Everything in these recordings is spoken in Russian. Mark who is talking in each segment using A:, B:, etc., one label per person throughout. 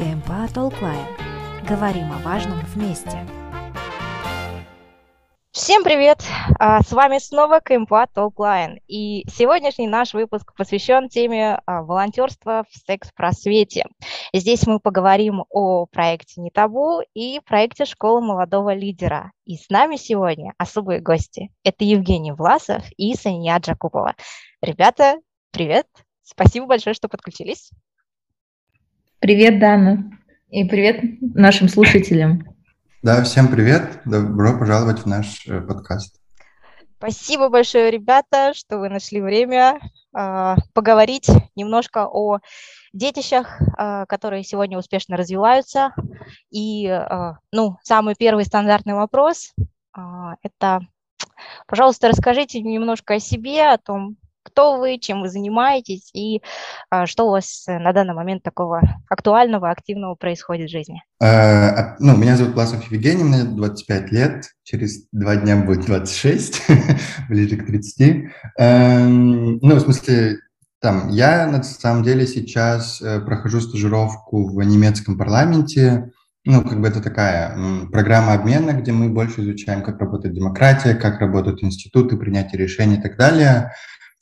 A: КМПА Толклайн. Говорим о важном вместе.
B: Всем привет! А, с вами снова КМПА Толклайн. И сегодняшний наш выпуск посвящен теме а, волонтерства в секс-просвете. Здесь мы поговорим о проекте «Не табу» и проекте «Школа молодого лидера». И с нами сегодня особые гости. Это Евгений Власов и Сания Джакупова. Ребята, привет! Спасибо большое, что подключились.
C: Привет, Дана. И привет нашим слушателям.
D: Да, всем привет. Добро пожаловать в наш э, подкаст.
B: Спасибо большое, ребята, что вы нашли время э, поговорить немножко о детищах, э, которые сегодня успешно развиваются. И, э, ну, самый первый стандартный вопрос э, – это, пожалуйста, расскажите немножко о себе, о том, кто вы, чем вы занимаетесь и а, что у вас э, на данный момент такого актуального, активного происходит в жизни.
D: А, ну, меня зовут Власов Евгений, мне 25 лет, через два дня будет 26, ближе к 30. Эм, ну, в смысле, там, я на самом деле сейчас э, прохожу стажировку в немецком парламенте, ну, как бы это такая программа обмена, где мы больше изучаем, как работает демократия, как работают институты, принятия решений и так далее.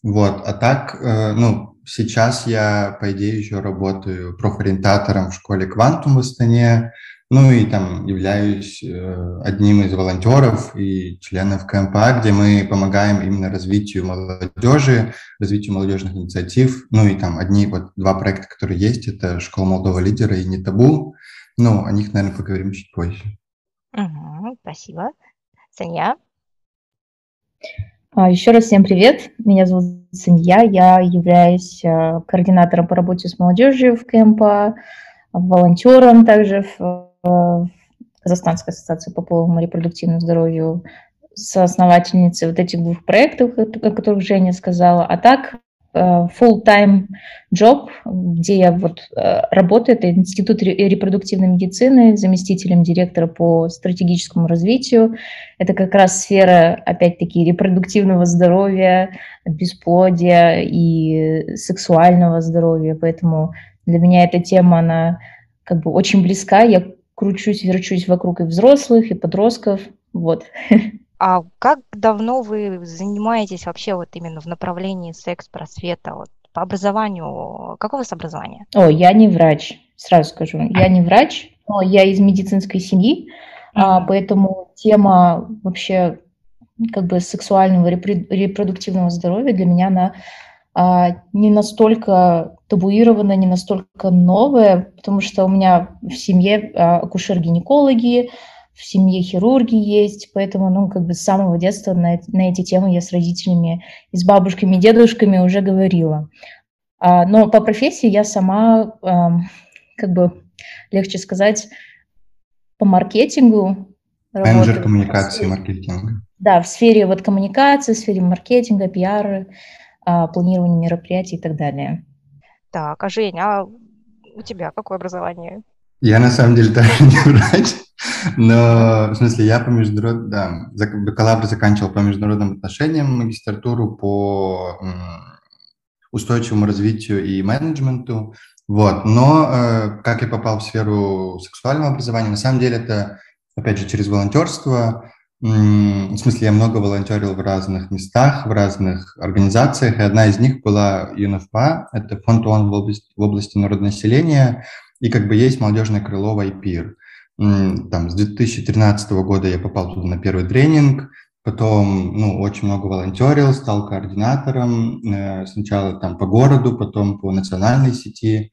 D: Вот, а так, э, ну, сейчас я, по идее, еще работаю профориентатором в школе «Квантум» в Астане, ну и там являюсь э, одним из волонтеров и членов КМПА, где мы помогаем именно развитию молодежи, развитию молодежных инициатив. Ну и там одни, вот два проекта, которые есть, это «Школа молодого лидера» и «Не табу». Ну, о них, наверное, поговорим чуть позже.
B: Угу, спасибо. Саня?
C: А, Еще раз всем привет. Меня зовут Санья. Я являюсь а, координатором по работе с молодежью в КМП, волонтером также в а, Казахстанской ассоциации по половому и репродуктивному здоровью, соосновательницей вот этих двух проектов, о которых Женя сказала. А так Э, full-time job, где я вот э, работаю, это Институт репродуктивной медицины, заместителем директора по стратегическому развитию. Это как раз сфера, опять-таки, репродуктивного здоровья, бесплодия и сексуального здоровья. Поэтому для меня эта тема, она как бы очень близка. Я кручусь, верчусь вокруг и взрослых, и подростков. Вот.
B: А как давно вы занимаетесь вообще вот именно в направлении секс-просвета? Вот по образованию, какое у вас образование?
C: О, я не врач, сразу скажу. Я не врач, но я из медицинской семьи, mm-hmm. а, поэтому тема вообще как бы сексуального репродуктивного здоровья для меня она а, не настолько табуирована, не настолько новая, потому что у меня в семье а, акушер-гинекологи, в семье хирурги есть, поэтому, ну, как бы с самого детства на, на эти темы я с родителями и с бабушками и дедушками уже говорила. А, но по профессии я сама, а, как бы, легче сказать, по маркетингу.
D: Менеджер коммуникации и маркетинга.
C: Да, в сфере вот коммуникации, в сфере маркетинга, пиара, а, планирования мероприятий и так далее.
B: Так, а Женя, а у тебя какое образование?
D: Я на самом деле даже не врач, но в смысле я по международным, да, бакалавр заканчивал по международным отношениям, магистратуру по устойчивому развитию и менеджменту, вот. Но э, как я попал в сферу сексуального образования, на самом деле это, опять же, через волонтерство. В смысле, я много волонтерил в разных местах, в разных организациях, и одна из них была ЮНФПА, это фонд ООН в области, в области народонаселения, и как бы есть молодежное крыло Вайпир. Там с 2013 года я попал туда на первый тренинг, потом, ну, очень много волонтерил, стал координатором, э, сначала там по городу, потом по национальной сети.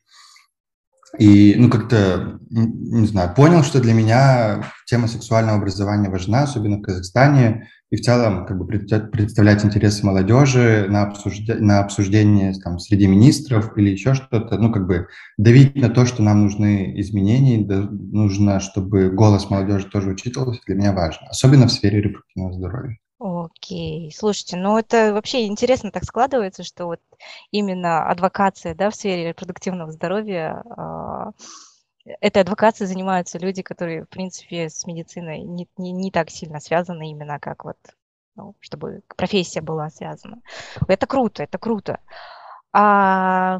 D: И, ну, как-то, не знаю, понял, что для меня тема сексуального образования важна, особенно в Казахстане, и в целом как бы представлять интересы молодежи на, обсуждение, на обсуждение там, среди министров или еще что-то, ну, как бы давить на то, что нам нужны изменения, да, нужно, чтобы голос молодежи тоже учитывался, для меня важно, особенно в сфере репродуктивного здоровья.
B: Окей, слушайте, ну это вообще интересно так складывается, что вот именно адвокация, да, в сфере репродуктивного здоровья, э, этой адвокацией занимаются люди, которые, в принципе, с медициной не, не, не так сильно связаны именно как вот, ну, чтобы профессия была связана. Это круто, это круто. А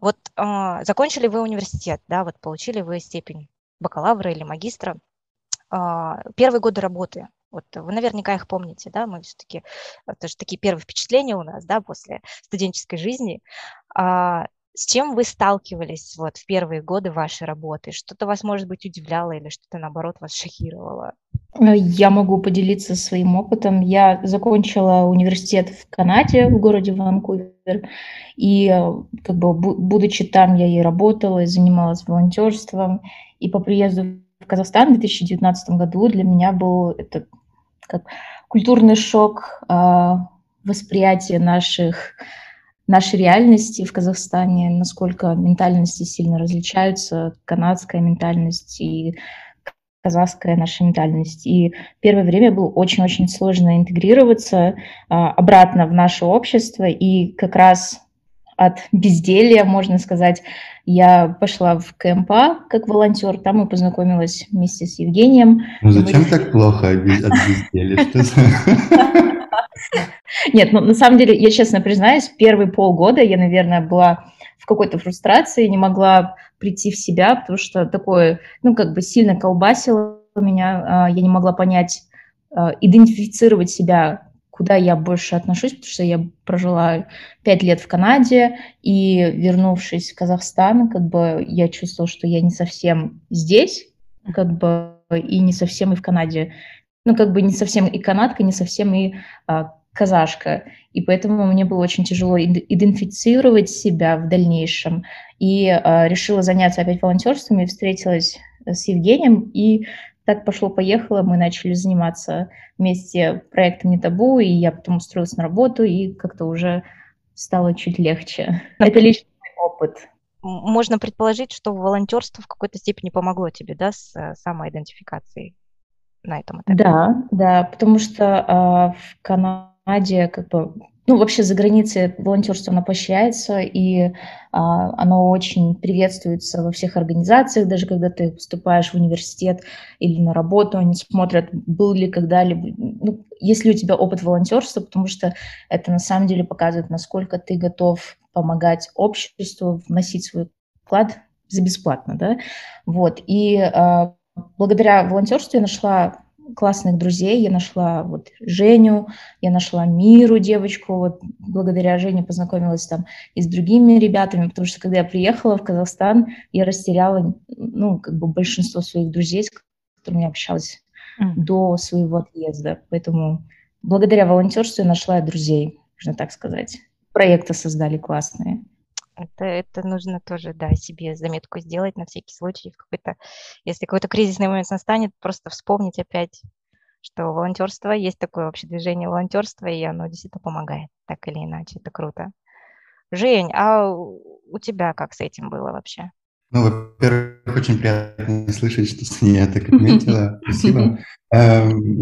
B: Вот э, закончили вы университет, да, вот получили вы степень бакалавра или магистра. Э, первые годы работы, вот вы наверняка их помните, да, мы все-таки, это же такие первые впечатления у нас, да, после студенческой жизни. А, с чем вы сталкивались вот в первые годы вашей работы? Что-то вас, может быть, удивляло или что-то, наоборот, вас шокировало?
C: Э, я могу поделиться своим опытом. Я закончила университет в Канаде, в городе Ванкувер. И э, как бы, будучи там, я и работала, и занималась волонтерством. И по приезду в Казахстан в 2019 году для меня был это как культурный шок, а, восприятие наших нашей реальности в Казахстане, насколько ментальности сильно различаются, канадская ментальность и казахская наша ментальность. И первое время было очень-очень сложно интегрироваться а, обратно в наше общество, и как раз от безделья, можно сказать, я пошла в КМПА как волонтер, там и познакомилась вместе с Евгением.
D: Ну зачем Мы... так плохо от безделья?
C: Нет, ну на самом деле, я честно признаюсь, первые полгода я, наверное, была в какой-то фрустрации, не могла прийти в себя, потому что такое, ну, как бы сильно колбасило меня, а, я не могла понять, а, идентифицировать себя, куда я больше отношусь, потому что я прожила пять лет в Канаде, и вернувшись в Казахстан, как бы я чувствовала, что я не совсем здесь, как бы и не совсем и в Канаде ну, как бы не совсем и канадка, не совсем и а, казашка. И поэтому мне было очень тяжело идентифицировать себя в дальнейшем. И а, решила заняться опять волонтерством и встретилась с Евгением. И так пошло-поехало, мы начали заниматься вместе проектом «Не табу», и я потом устроилась на работу, и как-то уже стало чуть легче. Это личный опыт.
B: Можно предположить, что волонтерство в какой-то степени помогло тебе, да, с э, самоидентификацией? На этом этапе.
C: Да, да, потому что э, в Канаде как бы ну, вообще за границей волонтерство, оно поощряется, и а, оно очень приветствуется во всех организациях, даже когда ты поступаешь в университет или на работу, они смотрят, был ли когда-либо, ну, есть ли у тебя опыт волонтерства, потому что это на самом деле показывает, насколько ты готов помогать обществу, вносить свой вклад за бесплатно, да, вот, и а, благодаря волонтерству я нашла классных друзей. Я нашла вот Женю, я нашла Миру, девочку. Вот благодаря Жене познакомилась там и с другими ребятами, потому что когда я приехала в Казахстан, я растеряла, ну, как бы большинство своих друзей, с которыми я общалась mm. до своего отъезда. Поэтому благодаря волонтерству я нашла друзей, можно так сказать. Проекты создали классные.
B: Это, это нужно тоже, да, себе заметку сделать на всякий случай. В какой-то, если какой-то кризисный момент настанет, просто вспомнить опять, что волонтерство, есть такое вообще движение волонтерства, и оно действительно помогает, так или иначе. Это круто. Жень, а у тебя как с этим было вообще?
D: Ну, во-первых, очень приятно слышать, что Соня так отметила. Спасибо. Эм,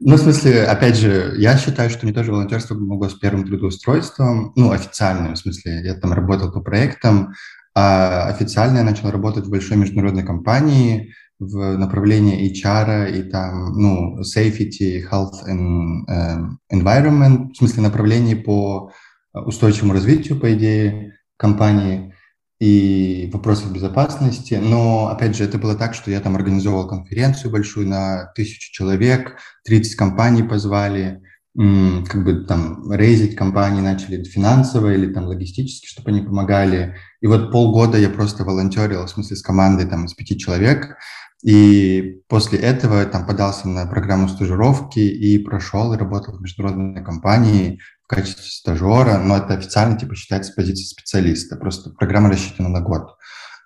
D: ну, в смысле, опять же, я считаю, что мне тоже волонтерство помогло с первым трудоустройством, ну, официальным, в смысле, я там работал по проектам, а официально я начал работать в большой международной компании в направлении HR и там, ну, safety, health and um, environment, в смысле направлений по устойчивому развитию, по идее, компании и вопросах безопасности. Но, опять же, это было так, что я там организовывал конференцию большую на тысячу человек, 30 компаний позвали, как бы там рейзить компании начали финансово или там логистически, чтобы они помогали. И вот полгода я просто волонтерил, в смысле с командой там из пяти человек, и после этого там подался на программу стажировки и прошел, и работал в международной компании качестве стажера, но это официально типа считается позиция специалиста, просто программа рассчитана на год.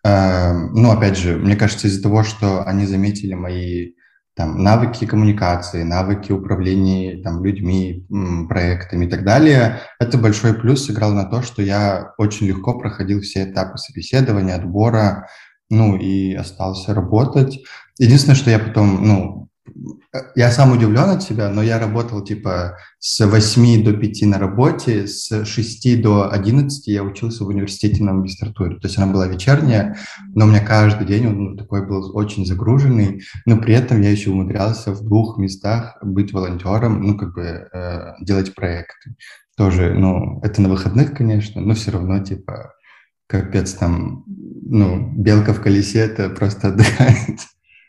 D: Эм, ну, опять же, мне кажется, из-за того, что они заметили мои там, навыки коммуникации, навыки управления там, людьми, проектами и так далее, это большой плюс сыграл на то, что я очень легко проходил все этапы собеседования, отбора, ну, и остался работать. Единственное, что я потом, ну, я сам удивлен от себя, но я работал типа с 8 до 5 на работе, с 6 до 11 я учился в университете на магистратуре. То есть она была вечерняя, но у меня каждый день он ну, такой был очень загруженный, но при этом я еще умудрялся в двух местах быть волонтером, ну как бы э, делать проекты. Тоже, ну, это на выходных, конечно, но все равно типа капец там, ну, белка в колесе, это просто отдыхает.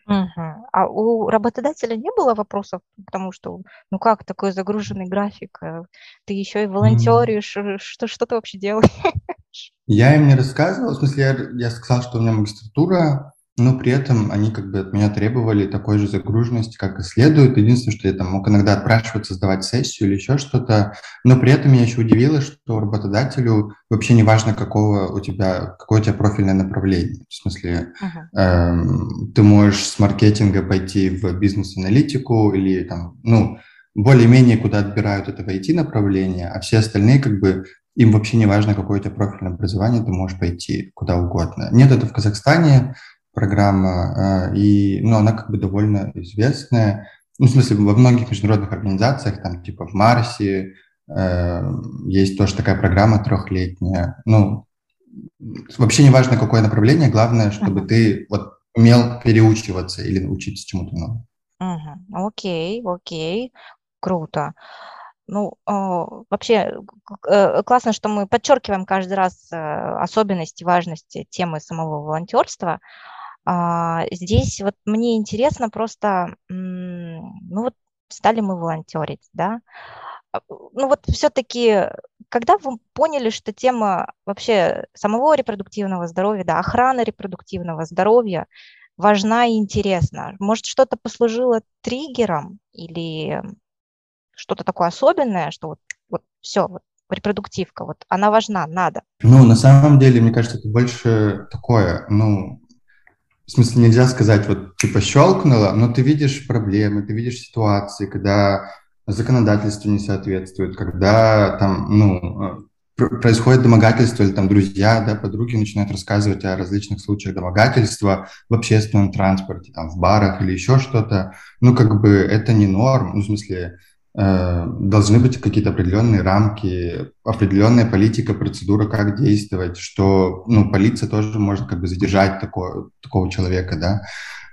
B: Угу. А у работодателя не было вопросов к тому, что ну как такой загруженный график, э, ты еще и волонтеришь, э, что, что ты вообще делаешь?
D: Я им не рассказывал, в смысле, я, я сказал, что у меня магистратура, но при этом они как бы от меня требовали такой же загруженности, как и следует. Единственное, что я там мог иногда отпрашиваться, сдавать сессию или еще что-то. Но при этом меня еще удивило, что работодателю вообще не важно, какого у тебя, какое у тебя профильное направление. В смысле, uh-huh. эм, ты можешь с маркетинга пойти в бизнес-аналитику или там, ну, более-менее куда отбирают это в IT-направление, а все остальные как бы им вообще не важно, какое у тебя профильное образование, ты можешь пойти куда угодно. Нет, это в Казахстане, программа, э, и, ну, она как бы довольно известная. Ну, в смысле, во многих международных организациях, там, типа в Марсе, э, есть тоже такая программа трехлетняя. Ну, вообще не важно, какое направление, главное, чтобы uh-huh. ты вот умел переучиваться или учиться чему-то новому.
B: Окей, окей, круто. Ну, э, вообще э, классно, что мы подчеркиваем каждый раз особенности, важности темы самого волонтерства. А, здесь вот мне интересно просто, ну вот стали мы волонтерить, да, а, ну вот все-таки, когда вы поняли, что тема вообще самого репродуктивного здоровья, да, охраны репродуктивного здоровья важна и интересна, может что-то послужило триггером или что-то такое особенное, что вот, вот все, вот репродуктивка, вот она важна, надо?
D: Ну, на самом деле, мне кажется, это больше такое, ну, в смысле, нельзя сказать, вот, типа, щелкнуло, но ты видишь проблемы, ты видишь ситуации, когда законодательство не соответствует, когда там, ну, э, происходит домогательство или там друзья, да, подруги начинают рассказывать о различных случаях домогательства в общественном транспорте, там, в барах или еще что-то, ну, как бы это не норм, ну, в смысле, должны быть какие-то определенные рамки, определенная политика, процедура, как действовать, что ну, полиция тоже может как бы задержать такого, такого человека, да.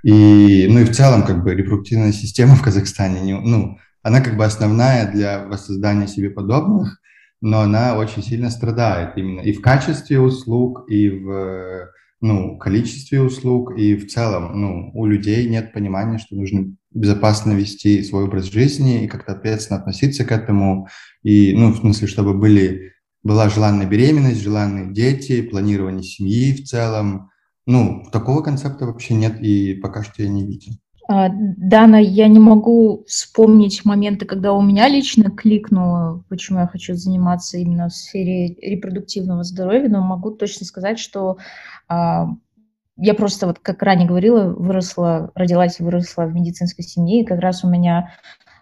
D: И, ну и в целом как бы репродуктивная система в Казахстане, не, ну, она как бы основная для воссоздания себе подобных, но она очень сильно страдает именно и в качестве услуг, и в ну, количестве услуг, и в целом ну, у людей нет понимания, что нужно безопасно вести свой образ жизни и как-то ответственно относиться к этому. И, ну, в смысле, чтобы были, была желанная беременность, желанные дети, планирование семьи в целом. Ну, такого концепта вообще нет и пока что я не видел.
C: А, Дана, я не могу вспомнить моменты, когда у меня лично кликнуло, почему я хочу заниматься именно в сфере репродуктивного здоровья, но могу точно сказать, что а, я просто, вот как ранее говорила, выросла, родилась выросла в медицинской семье, и как раз у меня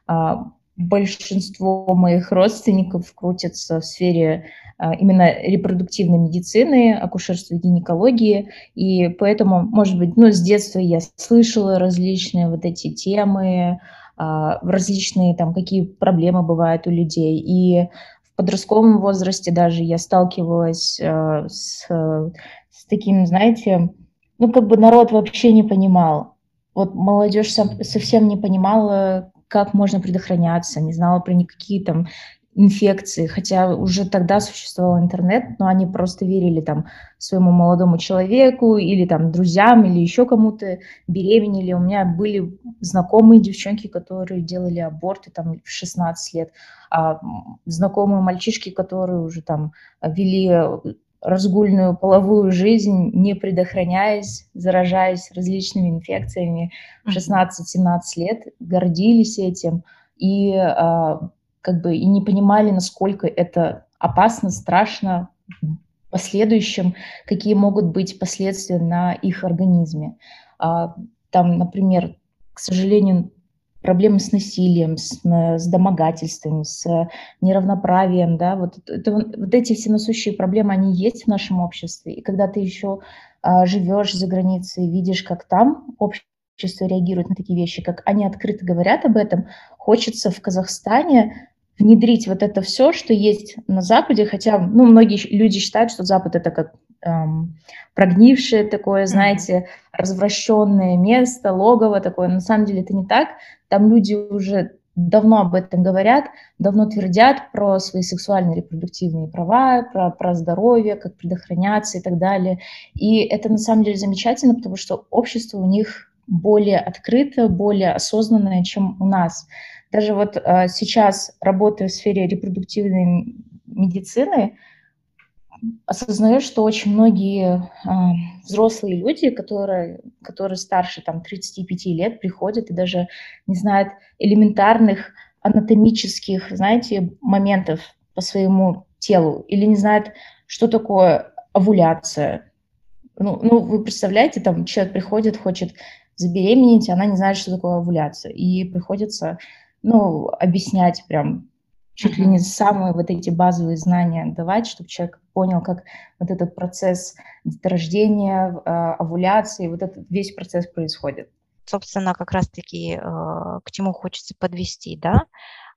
C: а, большинство моих родственников крутятся в сфере а, именно репродуктивной медицины, акушерства и гинекологии, и поэтому, может быть, ну, с детства я слышала различные вот эти темы, а, различные там, какие проблемы бывают у людей, и в подростковом возрасте даже я сталкивалась а, с, с таким, знаете, ну, как бы народ вообще не понимал. Вот молодежь совсем не понимала, как можно предохраняться, не знала про никакие там инфекции, хотя уже тогда существовал интернет, но они просто верили там своему молодому человеку или там друзьям или еще кому-то беременели. У меня были знакомые девчонки, которые делали аборты там в 16 лет, а знакомые мальчишки, которые уже там вели разгульную половую жизнь, не предохраняясь, заражаясь различными инфекциями в 16-17 лет, гордились этим и а, как бы и не понимали, насколько это опасно, страшно в последующем, какие могут быть последствия на их организме. А, там, например, к сожалению, проблемы с насилием, с, с домогательствами, с неравноправием, да, вот, это, вот эти все насущие проблемы, они есть в нашем обществе. И когда ты еще а, живешь за границей, видишь, как там общество реагирует на такие вещи, как они открыто говорят об этом, хочется в Казахстане внедрить вот это все, что есть на Западе, хотя, ну, многие люди считают, что Запад это как эм, прогнившее такое, знаете, развращенное место, логово такое. На самом деле это не так. Там люди уже давно об этом говорят, давно твердят про свои сексуальные репродуктивные права, про, про здоровье, как предохраняться и так далее. И это на самом деле замечательно, потому что общество у них более открыто, более осознанное, чем у нас. Даже вот э, сейчас, работая в сфере репродуктивной медицины, осознаю, что очень многие э, взрослые люди, которые, которые старше там, 35 лет, приходят и даже не знают элементарных анатомических, знаете, моментов по своему телу или не знают, что такое овуляция. Ну, ну, вы представляете, там человек приходит, хочет забеременеть, она не знает, что такое овуляция. И приходится, ну, объяснять прям чуть ли не самые вот эти базовые знания давать, чтобы человек понял, как вот этот процесс деторождения, а, овуляции, вот этот весь процесс происходит.
B: Собственно, как раз-таки э, к чему хочется подвести, да?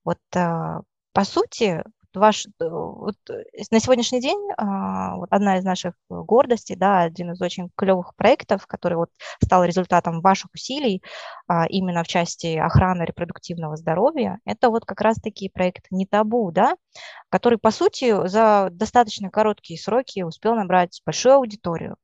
B: Вот э, по сути, ваш, э, вот э, на сегодняшний день а, вот одна из наших гордостей, да, один из очень клевых проектов, который вот стал результатом ваших усилий а, именно в части охраны репродуктивного здоровья, это вот как раз-таки проект «Не табу», да, который, по сути, за достаточно короткие сроки успел набрать большую аудиторию.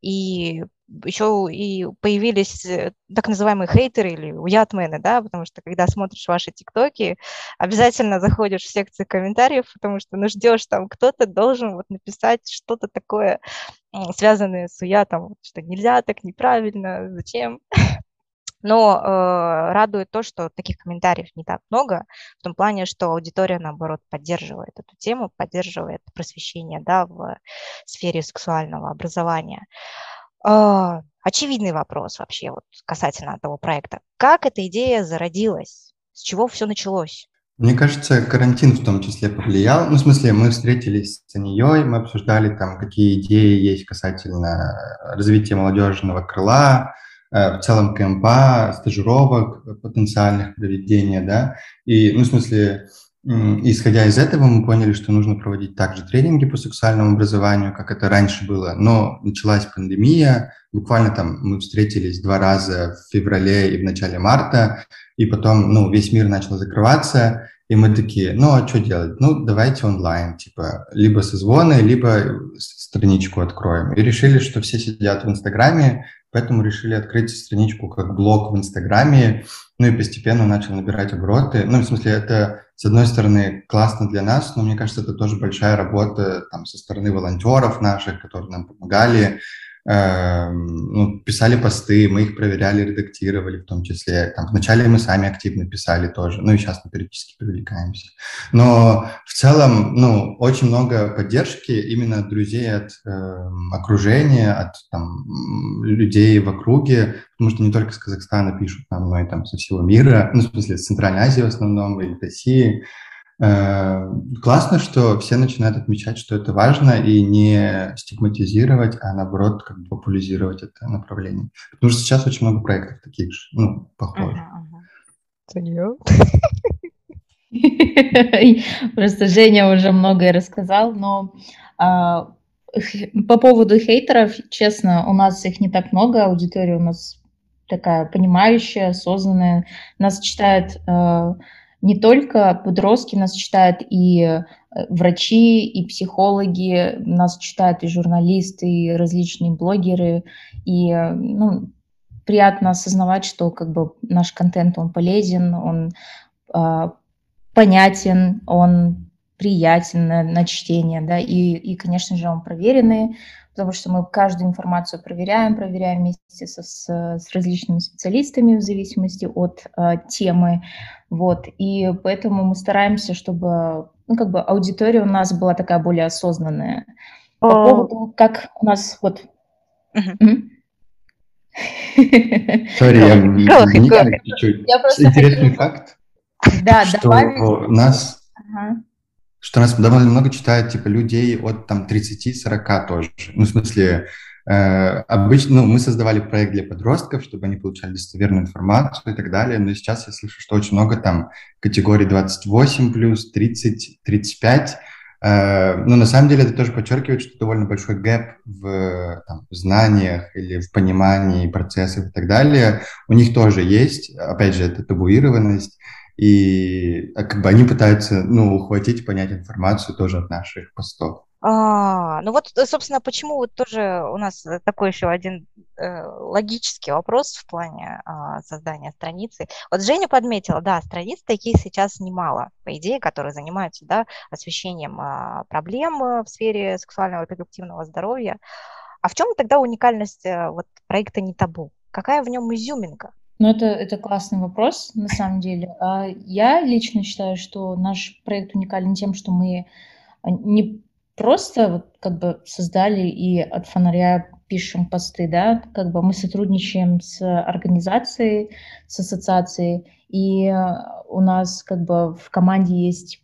B: И еще и появились э, так называемые хейтеры или уятмены, да, потому что когда смотришь ваши тиктоки, обязательно заходишь в секцию комментариев, потому что ну ждешь там кто-то должен вот написать что-то такое, связанное с уятом, что нельзя так, неправильно, зачем. Но э, радует то, что таких комментариев не так много, в том плане, что аудитория, наоборот, поддерживает эту тему, поддерживает просвещение да, в сфере сексуального образования. Э, очевидный вопрос вообще вот касательно того проекта. Как эта идея зародилась? С чего все началось?
D: Мне кажется, карантин в том числе повлиял. Ну, в смысле, мы встретились с ней, мы обсуждали там, какие идеи есть касательно развития молодежного крыла, в целом КМПа, стажировок потенциальных проведения, да, и, ну, в смысле, исходя из этого, мы поняли, что нужно проводить также тренинги по сексуальному образованию, как это раньше было, но началась пандемия, буквально там мы встретились два раза в феврале и в начале марта, и потом, ну, весь мир начал закрываться, и мы такие, ну, а что делать? Ну, давайте онлайн, типа, либо созвоны, либо страничку откроем. И решили, что все сидят в Инстаграме, Поэтому решили открыть страничку как блог в Инстаграме, ну и постепенно начал набирать обороты. Ну, в смысле, это, с одной стороны, классно для нас, но мне кажется, это тоже большая работа там, со стороны волонтеров наших, которые нам помогали, ну, писали посты, мы их проверяли, редактировали в том числе. Там, вначале мы сами активно писали тоже, ну и сейчас мы периодически привлекаемся. Но в целом, ну, очень много поддержки именно от друзей, от э, окружения, от там, людей в округе, потому что не только с Казахстана пишут нам, но и там со всего мира, ну, в смысле, с Центральной Азии в основном, или России. Э, классно, что все начинают отмечать, что это важно, и не стигматизировать, а наоборот, как бы популяризировать это направление. Потому что сейчас очень много проектов таких же, ну, похожих.
C: Просто Женя уже многое рассказал, но а, по поводу хейтеров, честно, у нас их не так много, аудитория у нас такая понимающая, осознанная. Нас читает а, не только подростки, нас читают и э, врачи, и психологи, нас читают и журналисты, и различные блогеры, и э, ну, приятно осознавать, что как бы наш контент, он полезен, он э, понятен, он приятен на, на чтение, да, и, и, конечно же, он проверенный, потому что мы каждую информацию проверяем, проверяем вместе со, с, с различными специалистами в зависимости от э, темы, вот, и поэтому мы стараемся, чтобы, ну, как бы аудитория у нас была такая более осознанная. По О. поводу, как у нас вот...
D: Сори, я чуть-чуть. Интересный факт. Да. У нас что нас довольно много читают, типа, людей от там 30-40 тоже. Ну, в смысле, обычно, ну, мы создавали проект для подростков, чтобы они получали достоверную информацию и так далее, но сейчас я слышу, что очень много там категорий 28 плюс, 30, 35, э, но на самом деле это тоже подчеркивает, что довольно большой гэп в, там, знаниях или в понимании процессов и так далее. У них тоже есть, опять же, это табуированность, и а, как бы они пытаются, ну, ухватить, понять информацию тоже от наших постов.
B: А, ну вот, э, собственно, почему вот тоже у нас э, такой еще один э, логический вопрос в плане э, создания страницы. Вот Женя подметила, да, страниц таких сейчас немало, по идее, которые занимаются, да, освещением э, проблем в сфере сексуального и репродуктивного здоровья. А в чем тогда уникальность э, вот проекта «Не табу»? Какая в нем изюминка?
C: Ну, это, это классный вопрос, на самом деле. А я лично считаю, что наш проект уникален тем, что мы не просто вот как бы создали и от фонаря пишем посты, да, как бы мы сотрудничаем с организацией, с ассоциацией, и у нас как бы в команде есть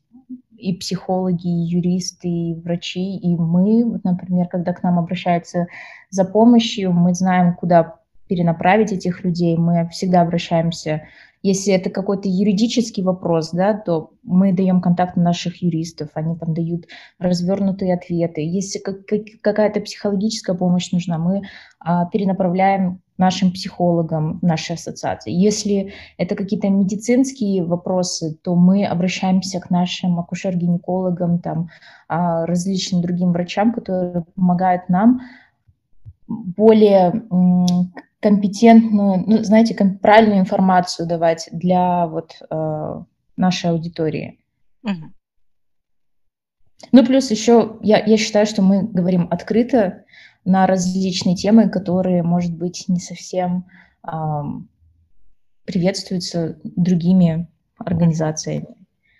C: и психологи, и юристы, и врачи, и мы, например, когда к нам обращаются за помощью, мы знаем, куда перенаправить этих людей, мы всегда обращаемся если это какой-то юридический вопрос, да, то мы даем контакт наших юристов, они там дают развернутые ответы. Если как, как, какая-то психологическая помощь нужна, мы а, перенаправляем нашим психологам нашей ассоциации. Если это какие-то медицинские вопросы, то мы обращаемся к нашим акушер-гинекологам, там, а, различным другим врачам, которые помогают нам более компетентную, ну, знаете, правильную информацию давать для вот э, нашей аудитории. Угу. Ну, плюс еще я, я считаю, что мы говорим открыто на различные темы, которые, может быть, не совсем э, приветствуются другими организациями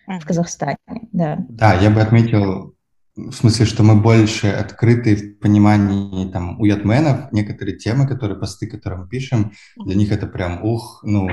C: в Казахстане. Да.
D: да, я бы отметил в смысле, что мы больше открыты в понимании там у ятменов некоторые темы, которые посты, которые мы пишем, для них это прям ух, ну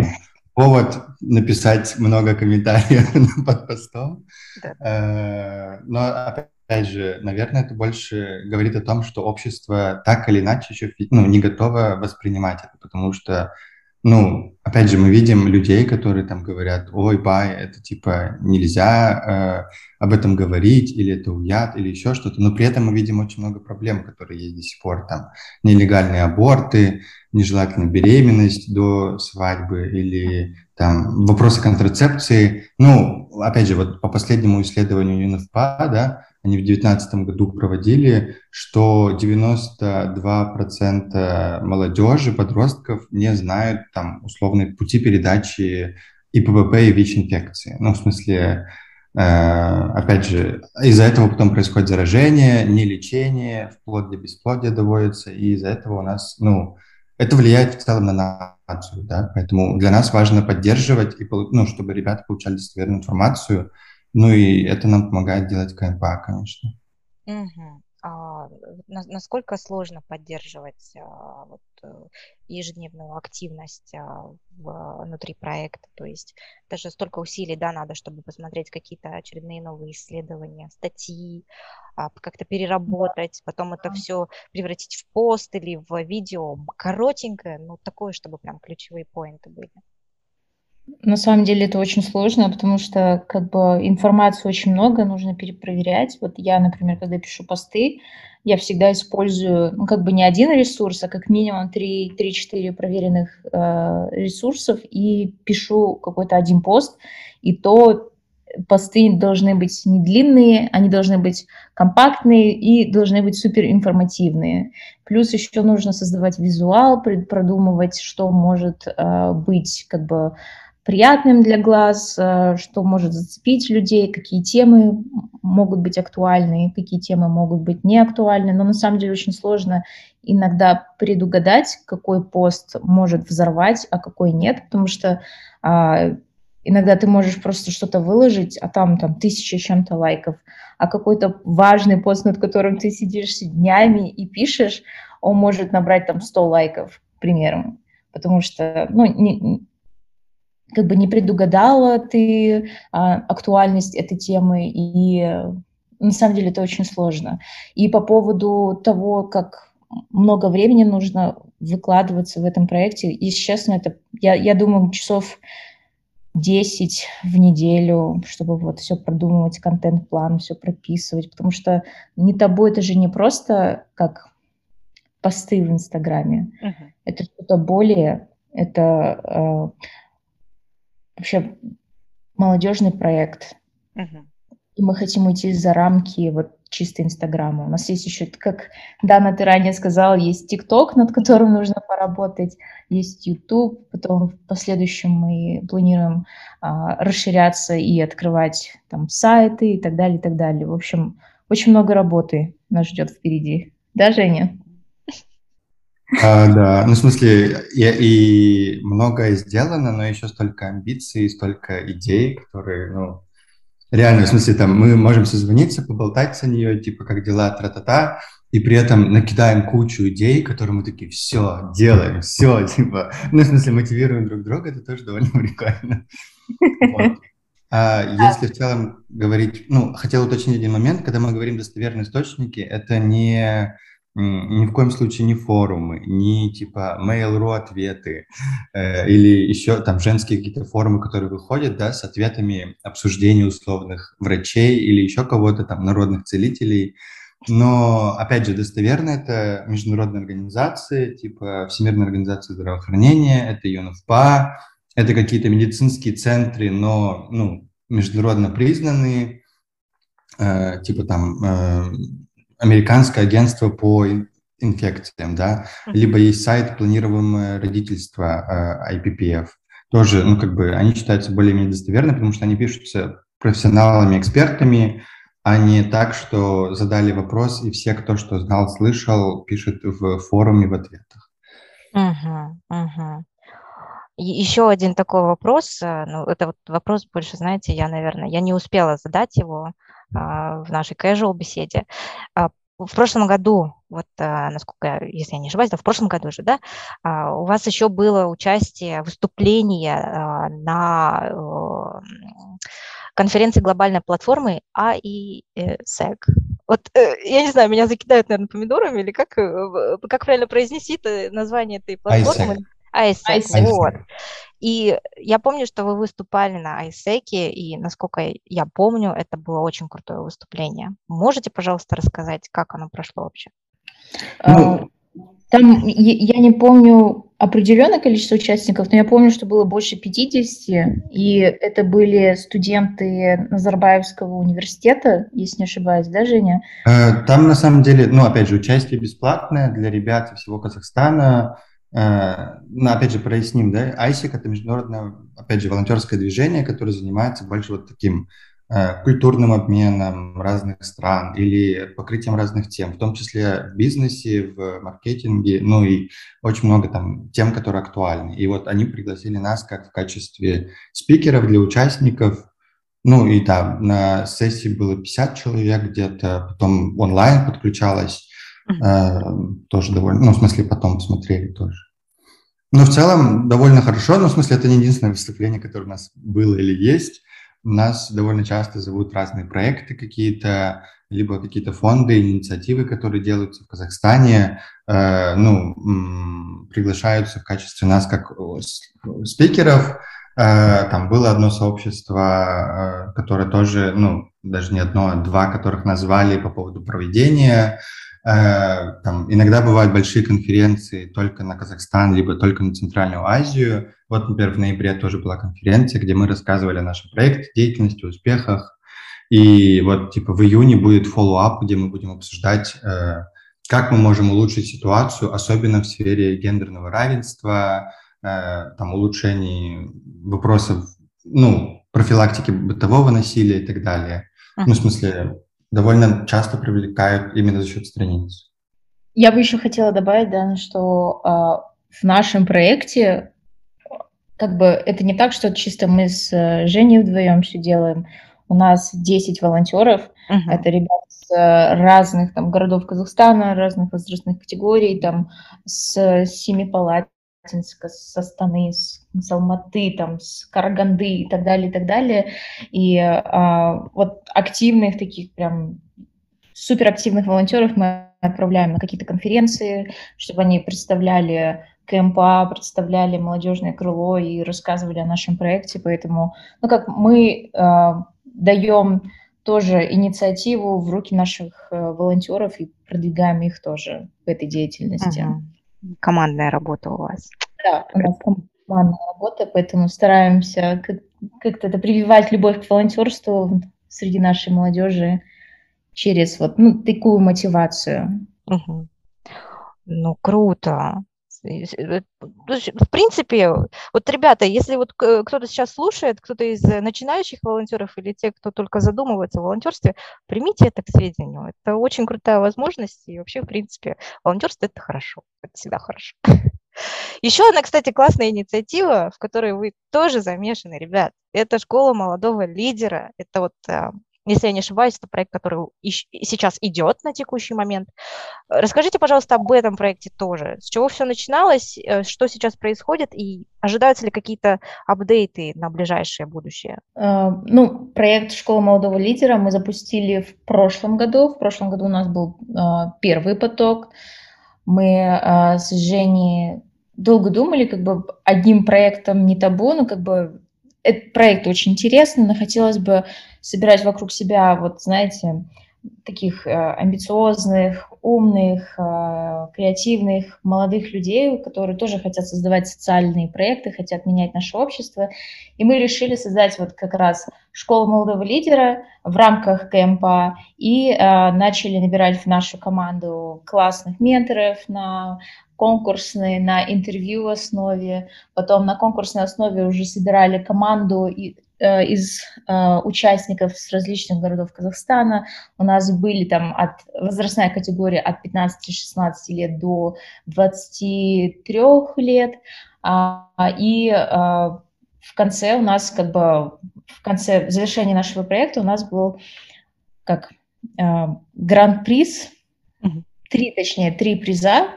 D: повод написать много комментариев под постом. Да. Э, но опять же, наверное, это больше говорит о том, что общество так или иначе еще ну, не готово воспринимать это, потому что ну, опять же, мы видим людей, которые там говорят, ой, бай, это типа нельзя э, об этом говорить, или это уяд, или еще что-то, но при этом мы видим очень много проблем, которые есть до сих пор, там, нелегальные аборты, нежелательная беременность до свадьбы, или там вопросы контрацепции. Ну, опять же, вот по последнему исследованию ЮНФПА, да, они в 2019 году проводили, что 92% молодежи, подростков не знают там условные пути передачи ИПВП и ВИЧ-инфекции. Ну, в смысле, э, опять же, из-за этого потом происходит заражение, не лечение, вплоть до бесплодия доводится, и из-за этого у нас, ну, это влияет в целом на нацию, да, поэтому для нас важно поддерживать, и, ну, чтобы ребята получали достоверную информацию, ну и это нам помогает делать КМПА, конечно.
B: Угу. А, насколько сложно поддерживать а, вот, э, ежедневную активность а, внутри проекта? То есть даже столько усилий да, надо, чтобы посмотреть какие-то очередные новые исследования, статьи, а, как-то переработать, потом это все превратить в пост или в видео коротенькое, ну такое, чтобы прям ключевые поинты были.
C: На самом деле это очень сложно, потому что как бы информации очень много, нужно перепроверять. Вот я, например, когда пишу посты, я всегда использую, ну, как бы не один ресурс, а как минимум 3-4 проверенных э, ресурсов и пишу какой-то один пост, и то посты должны быть не длинные, они должны быть компактные и должны быть супер информативные. Плюс еще нужно создавать визуал, продумывать, что может э, быть как бы приятным для глаз, э, что может зацепить людей, какие темы могут быть актуальны, какие темы могут быть не актуальны. Но на самом деле очень сложно иногда предугадать, какой пост может взорвать, а какой нет, потому что а, иногда ты можешь просто что-то выложить, а там, там тысяча чем-то лайков, а какой-то важный пост, над которым ты сидишь днями и пишешь, он может набрать там 100 лайков, к примеру, потому что, ну, не, как бы не предугадала ты а, актуальность этой темы, и на самом деле это очень сложно. И по поводу того, как много времени нужно выкладываться в этом проекте, и честно, это, я, я думаю, часов 10 в неделю, чтобы вот все продумывать, контент-план, все прописывать, потому что не тобой это же не просто как посты в Инстаграме, uh-huh. это что-то более, это э, вообще молодежный проект.
B: Мгм.
C: И мы хотим уйти за рамки вот чисто Инстаграма. У нас есть еще, как Дана, ты ранее сказала, есть ТикТок, над которым нужно поработать, есть YouTube, потом в последующем мы планируем а, расширяться и открывать там сайты и так далее, и так далее. В общем, очень много работы нас ждет впереди. Да, Женя?
D: А, да, ну в смысле, и, и многое сделано, но еще столько амбиций, столько идей, которые, ну, реально, в смысле, там, мы можем созвониться, поболтать за нее, типа, как дела, тра-та-та, и при этом накидаем кучу идей, которые мы такие, все, делаем, все, типа, ну, в смысле, мотивируем друг друга, это тоже довольно прикольно. А если в целом говорить, ну, хотел уточнить один момент, когда мы говорим достоверные источники, это не ни в коем случае не форумы, не типа Mail.ru ответы э, или еще там женские какие-то форумы, которые выходят, да, с ответами обсуждений условных врачей или еще кого-то там, народных целителей. Но, опять же, достоверно это международные организации, типа Всемирная организация здравоохранения, это ЮНФПА, это какие-то медицинские центры, но, ну, международно признанные, э, типа там э, американское агентство по инфекциям, да, либо есть сайт планируемое родительство э, IPPF. Тоже, ну, как бы, они считаются более-менее достоверны, потому что они пишутся профессионалами, экспертами, а не так, что задали вопрос, и все, кто что знал, слышал, пишут в форуме в ответах.
B: Угу, угу. Еще один такой вопрос, э, ну, это вот вопрос больше, знаете, я, наверное, я не успела задать его, в нашей casual беседе. А, в прошлом году, вот а, насколько, если я не ошибаюсь, да, в прошлом году же, да, у вас еще было участие, выступление на конференции глобальной платформы AIESEC. Вот, э, я не знаю, меня закидают, наверное, помидорами, или как, э, как правильно произнести название этой платформы? ISEC. ISEC, вот. И я помню, что вы выступали на ISEC, и, насколько я помню, это было очень крутое выступление. Можете, пожалуйста, рассказать, как оно прошло вообще?
C: Ну, там я не помню определенное количество участников, но я помню, что было больше 50, и это были студенты Назарбаевского университета, если не ошибаюсь, да, Женя?
D: Э, там, на самом деле, ну, опять же, участие бесплатное для ребят из всего Казахстана, опять же, проясним, да, ISIC – это международное, опять же, волонтерское движение, которое занимается больше вот таким э, культурным обменом разных стран или покрытием разных тем, в том числе в бизнесе, в маркетинге, ну и очень много там тем, которые актуальны. И вот они пригласили нас как в качестве спикеров для участников, ну и да, на сессии было 50 человек где-то, потом онлайн подключалось, тоже довольно, ну, в смысле, потом посмотрели тоже. Но в целом довольно хорошо, но в смысле это не единственное выступление, которое у нас было или есть. У нас довольно часто зовут разные проекты какие-то, либо какие-то фонды, инициативы, которые делаются в Казахстане, э, ну, м, приглашаются в качестве нас как спикеров. Э, там было одно сообщество, э, которое тоже, ну, даже не одно, а два, которых нас звали по поводу проведения Э, там, иногда бывают большие конференции только на Казахстан, либо только на Центральную Азию. Вот, например, в ноябре тоже была конференция, где мы рассказывали о нашем проекте, деятельности, успехах. И вот, типа, в июне будет follow-up, где мы будем обсуждать, э, как мы можем улучшить ситуацию, особенно в сфере гендерного равенства, э, там, улучшений вопросов, ну, профилактики бытового насилия и так далее. Uh-huh. Ну, в смысле, довольно часто привлекают именно за счет страниц.
C: Я бы еще хотела добавить, да, что э, в нашем проекте как бы это не так, что чисто мы с э, Женей вдвоем все делаем. У нас 10 волонтеров. Uh-huh. Это ребята с э, разных там городов Казахстана, разных возрастных категорий, там с Семипалат Латинска, с Астаны, с, с Алматы, там, с Караганды и так далее, и так далее. И а, вот активных таких прям суперактивных волонтеров мы отправляем на какие-то конференции, чтобы они представляли КМПА, представляли молодежное крыло и рассказывали о нашем проекте. Поэтому, ну как мы э, даем тоже инициативу в руки наших э, волонтеров и продвигаем их тоже в этой деятельности. Uh-huh
B: командная работа у вас.
C: Да, у нас командная работа, поэтому стараемся как как-то это прививать любовь к волонтерству среди нашей молодежи через вот ну, такую мотивацию.
B: Угу. Ну, круто. Э, в принципе, вот, ребята, если вот кто-то сейчас слушает, кто-то из начинающих волонтеров или те, кто только задумывается о волонтерстве, примите это к сведению. Это очень крутая возможность, и вообще, в принципе, волонтерство – это хорошо, это всегда хорошо. Еще одна, кстати, классная инициатива, в которой вы тоже замешаны, ребят. Это школа молодого лидера. Это вот а, если я не ошибаюсь, это проект, который сейчас идет на текущий момент. Расскажите, пожалуйста, об этом проекте тоже. С чего все начиналось, э, что сейчас происходит и ожидаются ли какие-то апдейты на ближайшее будущее?
C: Э, ну, проект «Школа молодого лидера» мы запустили в прошлом году. В прошлом году у нас был э, первый поток. Мы с Женей долго думали, как бы одним проектом не табу, но как бы этот проект очень интересный, но хотелось бы собирать вокруг себя, вот знаете, таких э, амбициозных, умных, э, креативных, молодых людей, которые тоже хотят создавать социальные проекты, хотят менять наше общество. И мы решили создать вот как раз школу молодого лидера в рамках КМПА и э, начали набирать в нашу команду классных менторов на конкурсные на интервью основе, потом на конкурсной основе уже собирали команду и, э, из э, участников с различных городов Казахстана. У нас были там от возрастная категория от 15-16 лет до 23 лет, а, и э, в конце у нас как бы в конце завершения нашего проекта у нас был как э, гран-приз, три, точнее, три приза.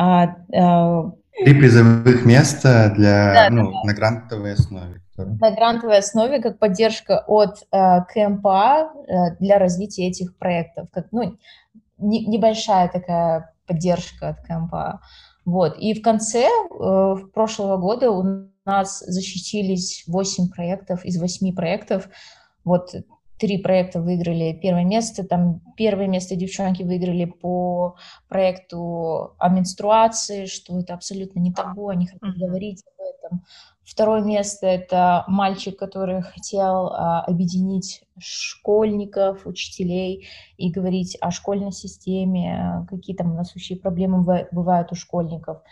C: А,
D: а, Три призовых места для, да, ну, да. на грантовой основе.
C: На грантовой основе как поддержка от э, КМПА э, для развития этих проектов. Как, ну, не, небольшая такая поддержка от КМПА. Вот. И в конце э, прошлого года у нас защитились 8 проектов из 8 проектов. Вот три проекта выиграли первое место. Там первое место девчонки выиграли по проекту о менструации, что это абсолютно не табу, они хотят говорить об этом. Второе место – это мальчик, который хотел а, объединить школьников, учителей и говорить о школьной системе, какие там насущие проблемы бывают у школьников.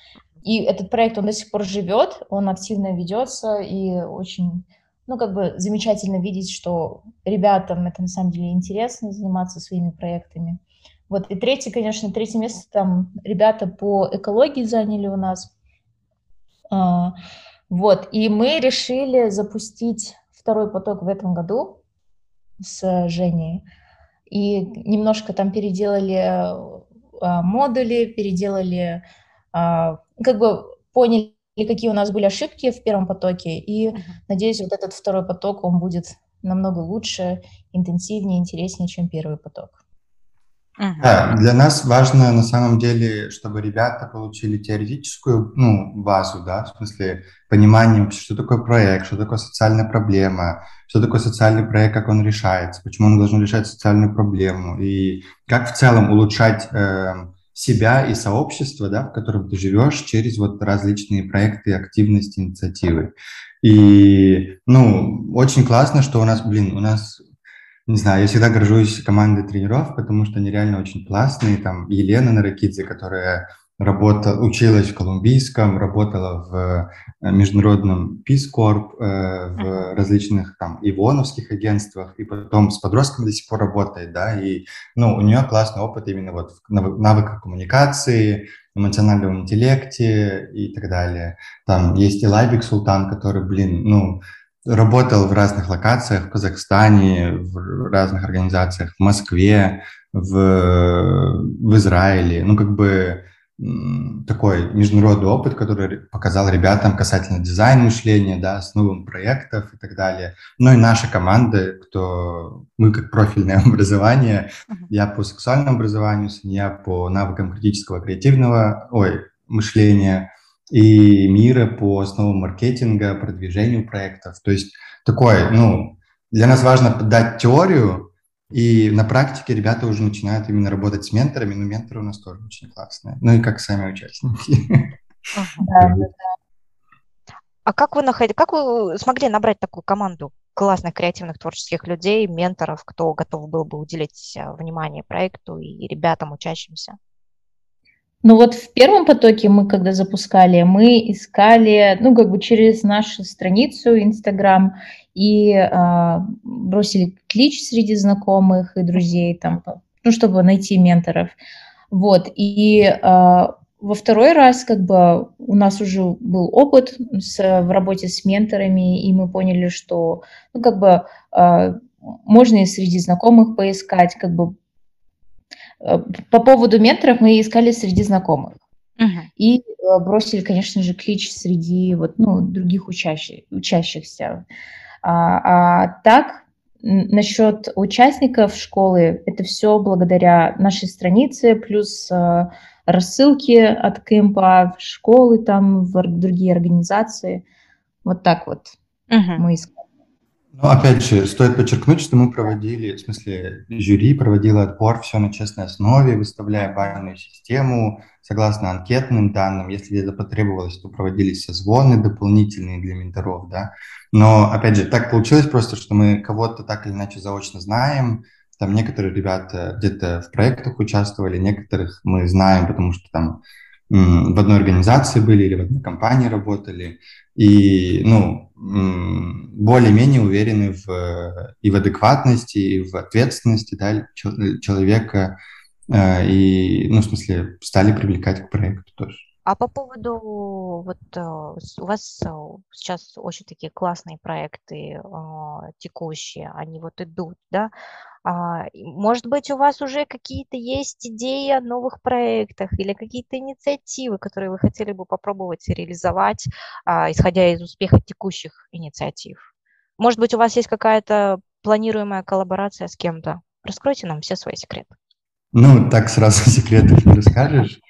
C: И этот проект, он до сих пор живет, он активно ведется и очень ну, как бы замечательно видеть, что ребятам это на самом деле интересно заниматься своими проектами. Вот, и третий, конечно, третье место там ребята по экологии заняли у нас. А, вот, и мы решили запустить второй поток в этом году с Женей. И немножко там переделали а, модули, переделали, а, как бы поняли, и какие у нас были ошибки в первом потоке. И uh-huh. надеюсь, вот этот второй поток, он будет намного лучше, интенсивнее, интереснее, чем первый поток.
D: Uh-huh. Да, для нас важно на самом деле, чтобы ребята получили теоретическую ну, базу, да, в смысле понимание вообще, что такое проект, что такое социальная проблема, что такое социальный проект, как он решается, почему он должен решать социальную проблему и как в целом улучшать э, себя и сообщество, да, в котором ты живешь, через вот различные проекты, активности, инициативы. И, ну, очень классно, что у нас, блин, у нас, не знаю, я всегда горжусь командой тренеров, потому что они реально очень классные. Там Елена Наракидзе, которая работала, училась в Колумбийском, работала в э, международном Peace Corp, э, в различных там ивоновских агентствах, и потом с подростками до сих пор работает, да, и, ну, у нее классный опыт именно вот в навыках коммуникации, эмоциональном интеллекте и так далее. Там есть и Лайбик Султан, который, блин, ну, работал в разных локациях, в Казахстане, в разных организациях, в Москве, в, в Израиле, ну, как бы такой международный опыт, который показал ребятам касательно дизайн мышления, да, основам проектов и так далее. Ну и наша команда, кто мы как профильное образование, uh-huh. я по сексуальному образованию, я по навыкам критического креативного, ой, мышления и мира по основам маркетинга, продвижению проектов. То есть такой, ну, для нас важно дать теорию, и на практике ребята уже начинают именно работать с менторами, но менторы у нас тоже очень классные. Ну и как сами участники.
B: А как вы находили, как вы смогли набрать такую команду классных креативных творческих людей, менторов, кто готов был бы уделить э, внимание проекту и ребятам, учащимся?
C: Ну вот в первом потоке мы, когда запускали, мы искали, ну как бы через нашу страницу Инстаграм и э, бросили клич среди знакомых и друзей, там, ну чтобы найти менторов. Вот, и э, во второй раз как бы у нас уже был опыт с, в работе с менторами, и мы поняли, что ну как бы э, можно и среди знакомых поискать, как бы Э, по поводу менторов мы искали среди знакомых. Uh-huh. И бросили, конечно же, клич среди вот, ну, других учащих, учащихся. А, а так, насчет участников школы, это все благодаря нашей странице, плюс а, рассылки от кемпа в школы, там, в другие организации. Вот так вот uh-huh. мы искали.
D: Ну, опять же, стоит подчеркнуть, что мы проводили, в смысле, жюри проводило отбор все на честной основе, выставляя бальную систему согласно анкетным данным. Если это потребовалось, то проводились созвоны дополнительные для менторов, да. Но, опять же, так получилось просто, что мы кого-то так или иначе заочно знаем, там некоторые ребята где-то в проектах участвовали, некоторых мы знаем, потому что там в одной организации были или в одной компании работали, и, ну, более-менее уверены в, и в адекватности, и в ответственности да, человека, э, и, ну, в смысле, стали привлекать к проекту тоже.
B: А по поводу, вот э, у вас э, сейчас очень такие классные проекты текущие, они вот идут, да, может быть, у вас уже какие-то есть идеи о новых проектах или какие-то инициативы, которые вы хотели бы попробовать реализовать, а, исходя из успеха текущих инициатив? Может быть, у вас есть какая-то планируемая коллаборация с кем-то? Раскройте нам все свои секреты.
D: Ну, так сразу секретов не расскажешь,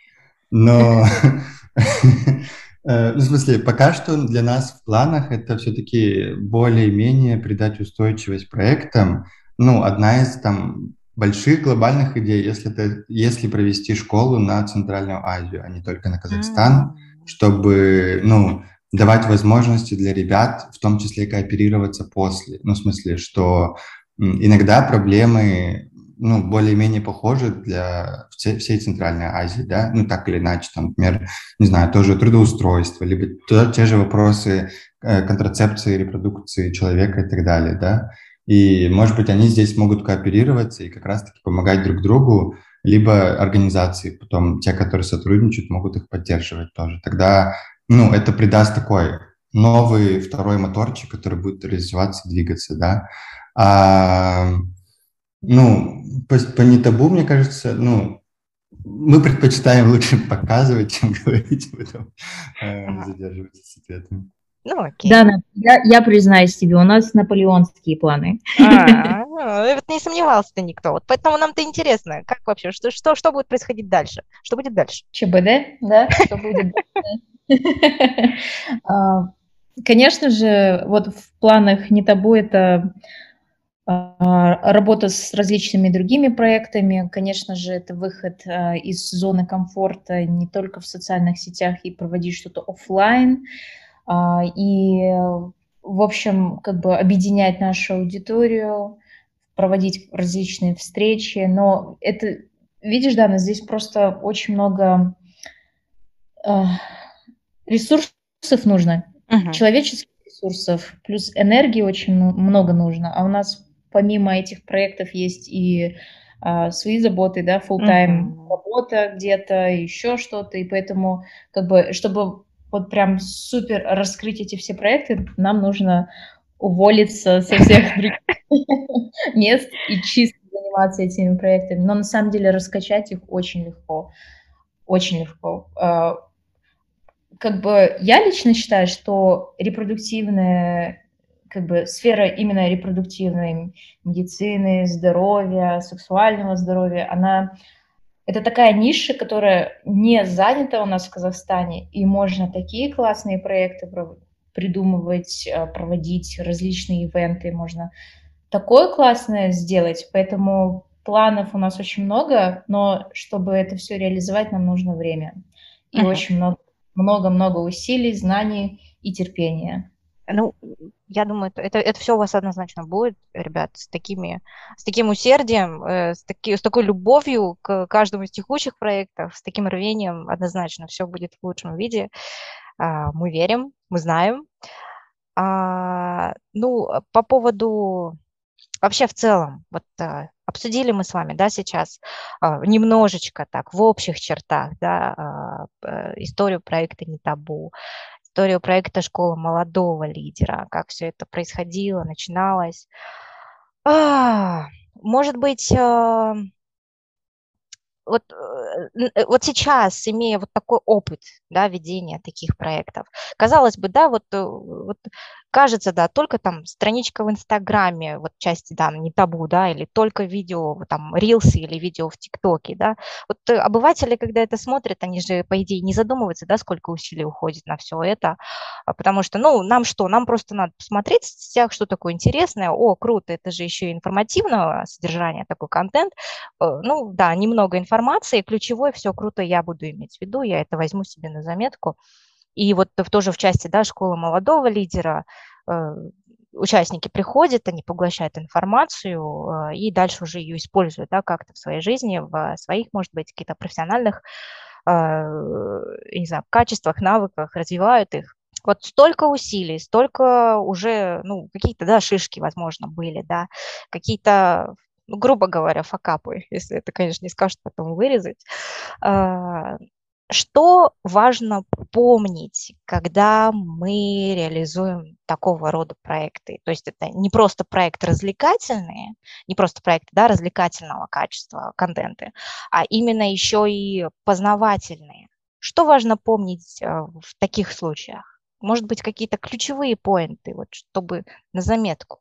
D: но э, ну, в смысле, пока что для нас в планах это все-таки более-менее придать устойчивость проектам, ну, одна из там больших глобальных идей, если, это, если провести школу на Центральную Азию, а не только на Казахстан, mm-hmm. чтобы, ну, давать возможности для ребят, в том числе кооперироваться после. Ну, в смысле, что иногда проблемы, ну, более-менее похожи для всей, Центральной Азии, да, ну, так или иначе, там, например, не знаю, тоже трудоустройство, либо те же вопросы э, контрацепции, репродукции человека и так далее, да, и, может быть, они здесь могут кооперироваться и как раз-таки помогать друг другу, либо организации, потом те, которые сотрудничают, могут их поддерживать тоже. Тогда, ну, это придаст такой новый второй моторчик, который будет развиваться, двигаться, да. А, ну, по, по нетабу, мне кажется, ну, мы предпочитаем лучше показывать, чем говорить об этом, э, задерживаться с ответами.
C: Ну, окей. Да, я, я признаюсь тебе, у нас наполеонские планы.
B: А, ну, вот не сомневался-то никто. Вот поэтому нам-то интересно, как вообще, что, что, что будет происходить дальше? Что будет дальше?
C: ЧБД, да? Что будет дальше? А, конечно же, вот в планах не табу это а, работа с различными другими проектами. Конечно же, это выход а, из зоны комфорта не только в социальных сетях и проводить что-то офлайн. А, и, в общем, как бы объединять нашу аудиторию, проводить различные встречи. Но это, видишь, Дана, здесь просто очень много э, ресурсов нужно, uh-huh. человеческих ресурсов, плюс энергии очень много нужно. А у нас помимо этих проектов есть и а, свои заботы, да, full-time uh-huh. работа где-то, еще что-то, и поэтому, как бы, чтобы вот прям супер раскрыть эти все проекты, нам нужно уволиться со всех мест и чисто заниматься этими проектами. Но на самом деле раскачать их очень легко. Очень легко. А, как бы я лично считаю, что репродуктивная как бы сфера именно репродуктивной медицины, здоровья, сексуального здоровья, она это такая ниша, которая не занята у нас в Казахстане, и можно такие классные проекты придумывать, э, проводить, различные ивенты, можно такое классное сделать, поэтому планов у нас очень много, но чтобы это все реализовать, нам нужно время. И uh-huh. очень много, много-много усилий, знаний и терпение.
B: Ну, я думаю, это, это все у вас однозначно будет, ребят, с, такими, с таким усердием, э, с, таки, с такой любовью к каждому из текущих проектов, с таким рвением однозначно все будет в лучшем виде. А, мы верим, мы знаем. А, ну, по поводу вообще в целом, вот а, обсудили мы с вами, да, сейчас а, немножечко так в общих чертах, да, а, историю проекта «Не табу», историю проекта «Школа молодого лидера», как все это происходило, начиналось. А, может быть, а, вот, э, вот сейчас, имея вот такой опыт, да, ведения таких проектов, казалось бы, да, вот, э, вот кажется, да, только там страничка в Инстаграме, вот части, да, не табу, да, или только видео, там, рилсы или видео в ТикТоке, да. Вот обыватели, когда это смотрят, они же, по идее, не задумываются, да, сколько усилий уходит на все это, а потому что, ну, нам что, нам просто надо посмотреть в сетях, что такое интересное, о, круто, это же еще и информативного содержания, такой контент, ну, да, немного информации, ключевой, все круто, я буду иметь в виду, я это возьму себе на заметку, и вот тоже в части да, школы молодого лидера э, участники приходят, они поглощают информацию э, и дальше уже ее используют да, как-то в своей жизни, в своих, может быть, каких-то профессиональных э, не знаю, качествах, навыках, развивают их. Вот столько усилий, столько уже, ну, какие-то, да, шишки, возможно, были, да, какие-то ну, грубо говоря, факапы, если это, конечно, не скажут потом вырезать. Что важно помнить, когда мы реализуем такого рода проекты? То есть это не просто проект развлекательные, не просто проекты да, развлекательного качества, контенты, а именно еще и познавательные. Что важно помнить э, в таких случаях? Может быть, какие-то ключевые поинты, вот, чтобы на заметку?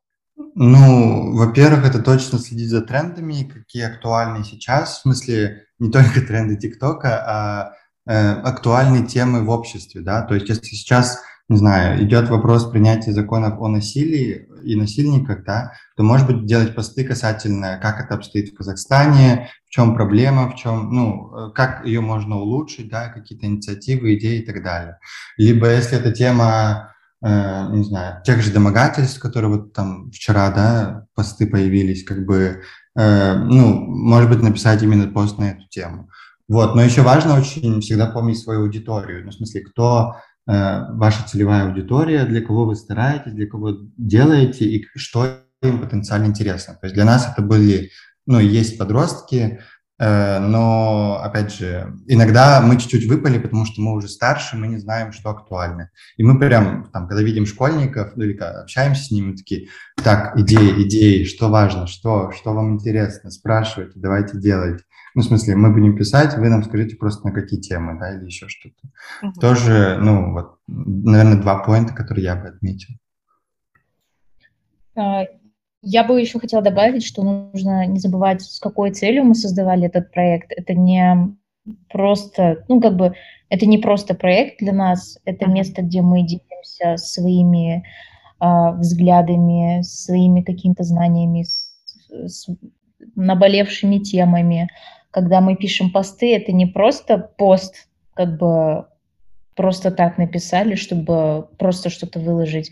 D: Ну, во-первых, это точно следить за трендами, какие актуальны сейчас, в смысле не только тренды ТикТока, а Э, актуальные темы в обществе, да, то есть если сейчас, не знаю, идет вопрос принятия законов о насилии и насильниках, да, то, может быть, делать посты касательно, как это обстоит в Казахстане, в чем проблема, в чем, ну, э, как ее можно улучшить, да, какие-то инициативы, идеи и так далее. Либо если эта тема э, не знаю, тех же домогательств, которые вот там вчера, да, посты появились, как бы, э, ну, может быть, написать именно пост на эту тему. Вот, но еще важно очень всегда помнить свою аудиторию, ну, в смысле, кто э, ваша целевая аудитория, для кого вы стараетесь, для кого делаете и что им потенциально интересно. То есть для нас это были, ну, есть подростки, э, но, опять же, иногда мы чуть-чуть выпали, потому что мы уже старше, мы не знаем, что актуально. И мы прям, там, когда видим школьников, ну, или общаемся с ними, такие, так, идеи, идеи, что важно, что, что вам интересно, спрашивайте, давайте делать. Ну, в смысле, мы будем писать, вы нам скажите просто на какие темы, да, или еще что-то. Угу. Тоже, ну, вот, наверное, два поинта, которые я бы отметил.
C: А, я бы еще хотела добавить, что нужно не забывать, с какой целью мы создавали этот проект. Это не просто, ну, как бы, это не просто проект для нас, это место, где мы делимся своими э, взглядами, своими какими-то знаниями, с, с наболевшими темами, когда мы пишем посты, это не просто пост, как бы просто так написали, чтобы просто что-то выложить.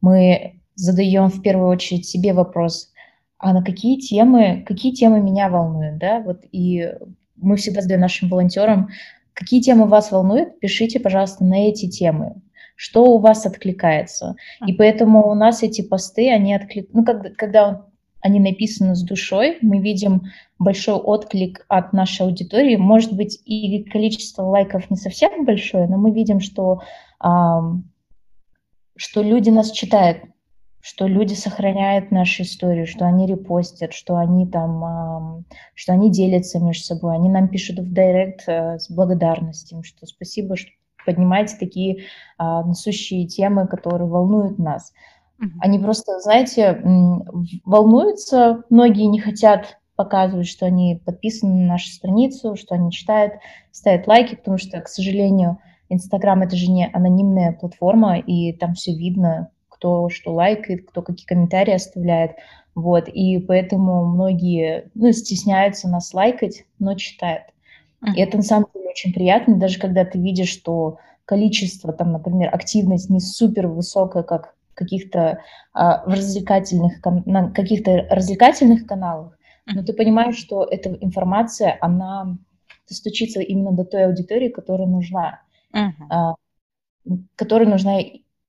C: Мы задаем в первую очередь себе вопрос, а на какие темы, какие темы меня волнуют, да, вот и мы всегда задаем нашим волонтерам, какие темы вас волнуют, пишите, пожалуйста, на эти темы, что у вас откликается. И поэтому у нас эти посты, они откликаются, ну, когда, когда они написаны с душой, мы видим большой отклик от нашей аудитории. Может быть, и количество лайков не совсем большое, но мы видим, что, что люди нас читают, что люди сохраняют нашу историю, что они репостят, что они там, что они делятся между собой, они нам пишут в директ э, с благодарностью, что спасибо, что поднимаете такие а, насущие темы, которые волнуют нас. Они просто, знаете, волнуются, многие не хотят показывать, что они подписаны на нашу страницу, что они читают, ставят лайки, потому что, к сожалению, Инстаграм это же не анонимная платформа, и там все видно, кто что лайкает, кто какие комментарии оставляет. Вот, и поэтому многие, ну, стесняются нас лайкать, но читают. И это на самом деле очень приятно, даже когда ты видишь, что количество, там, например, активность не супер высокая, как каких-то а, в развлекательных, на каких-то развлекательных каналах, но ты понимаешь, что эта информация, она достучится именно до той аудитории, которая нужна, uh-huh. а, которой нужна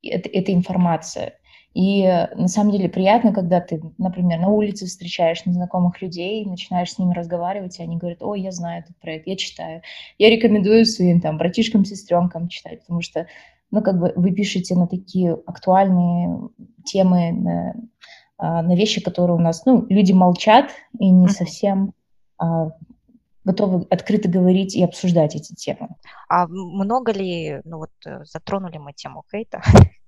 C: эта, эта информация. И на самом деле приятно, когда ты, например, на улице встречаешь незнакомых людей, начинаешь с ними разговаривать, и они говорят, ой, я знаю этот проект, я читаю. Я рекомендую своим там братишкам, сестренкам читать, потому что, ну, как бы вы пишете на такие актуальные темы, на, а, на вещи, которые у нас, ну, люди молчат и не совсем а, готовы открыто говорить и обсуждать эти темы.
B: А много ли, ну вот, э, затронули мы тему хейта?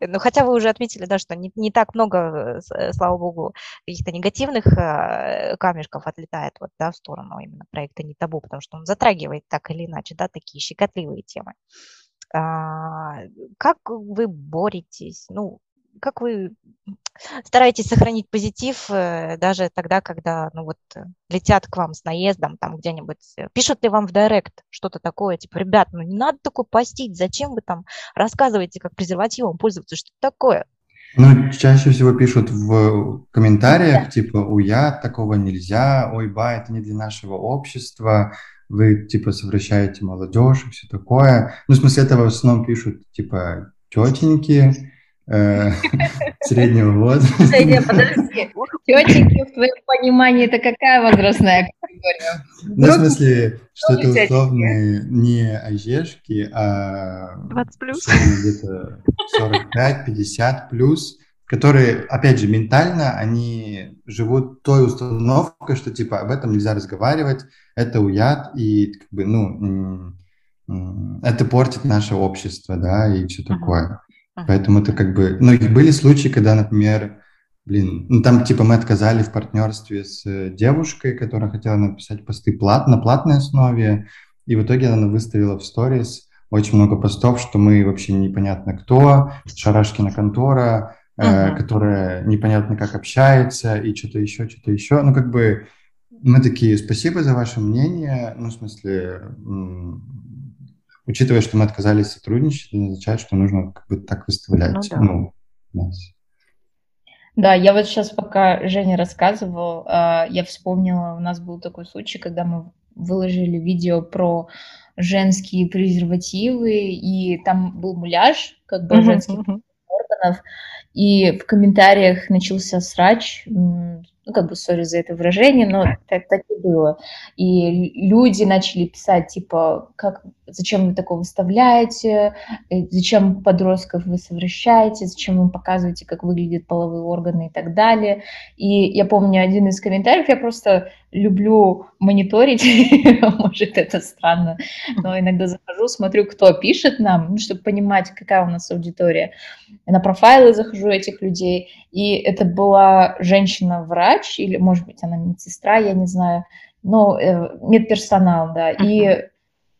B: Ну, хотя вы уже отметили, да, что не, не так много, э, э, слава богу, каких-то негативных камешков отлетает вот, да, в сторону именно проекта «Не табу», потому что он затрагивает так или иначе, да, такие щекотливые темы. А, как вы боретесь, ну, как вы стараетесь сохранить позитив э, даже тогда, когда ну вот э, летят к вам с наездом там где-нибудь, э, пишут ли вам в директ что-то такое, типа, ребят, ну не надо такое постить, зачем вы там рассказываете, как презервативом пользоваться, что такое?
D: Ну, чаще всего пишут в комментариях, да. типа, уя, такого нельзя, ой, ба, это не для нашего общества, вы, типа, совращаете молодежь и все такое. Ну, в смысле, этого в основном пишут, типа, тетеньки, Э, среднего возраста.
C: Подожди, тетеньки, в твоем понимании, это какая возрастная категория?
D: Ну, в смысле, что это условные не АЕшки, а
B: 20 плюс.
D: где-то 45-50 плюс, которые, опять же, ментально они живут той установкой, что типа об этом нельзя разговаривать, это уяд, и как бы, ну, это портит наше общество, да, и все такое. Поэтому это как бы... Ну, были случаи, когда, например, блин, ну там типа мы отказали в партнерстве с э, девушкой, которая хотела написать посты плат, на платной основе, и в итоге она выставила в сторис очень много постов, что мы вообще непонятно кто, Шарашкина контора, uh-huh. э, которая непонятно как общается, и что-то еще, что-то еще. Ну, как бы мы такие, спасибо за ваше мнение, ну, в смысле, учитывая, что мы отказались сотрудничать, это означает, что нужно как бы так выставлять. Ну, да. ну, нас.
C: Да, я вот сейчас, пока Женя рассказывал, а, я вспомнила, у нас был такой случай, когда мы выложили видео про женские презервативы, и там был муляж, как бы uh-huh, женских uh-huh. органов, и в комментариях начался срач, ну, как бы, сори за это выражение, но так, так и было. И люди начали писать, типа, как, зачем вы такое выставляете, э, зачем подростков вы совращаете, зачем вы показываете, как выглядят половые органы и так далее. И я помню один из комментариев, я просто люблю мониторить, может, это странно, но иногда захожу, смотрю, кто пишет нам, ну, чтобы понимать, какая у нас аудитория. На профайлы захожу этих людей, и это была женщина-врач, или, может быть, она медсестра, я не знаю, но э, медперсонал, да, uh-huh. и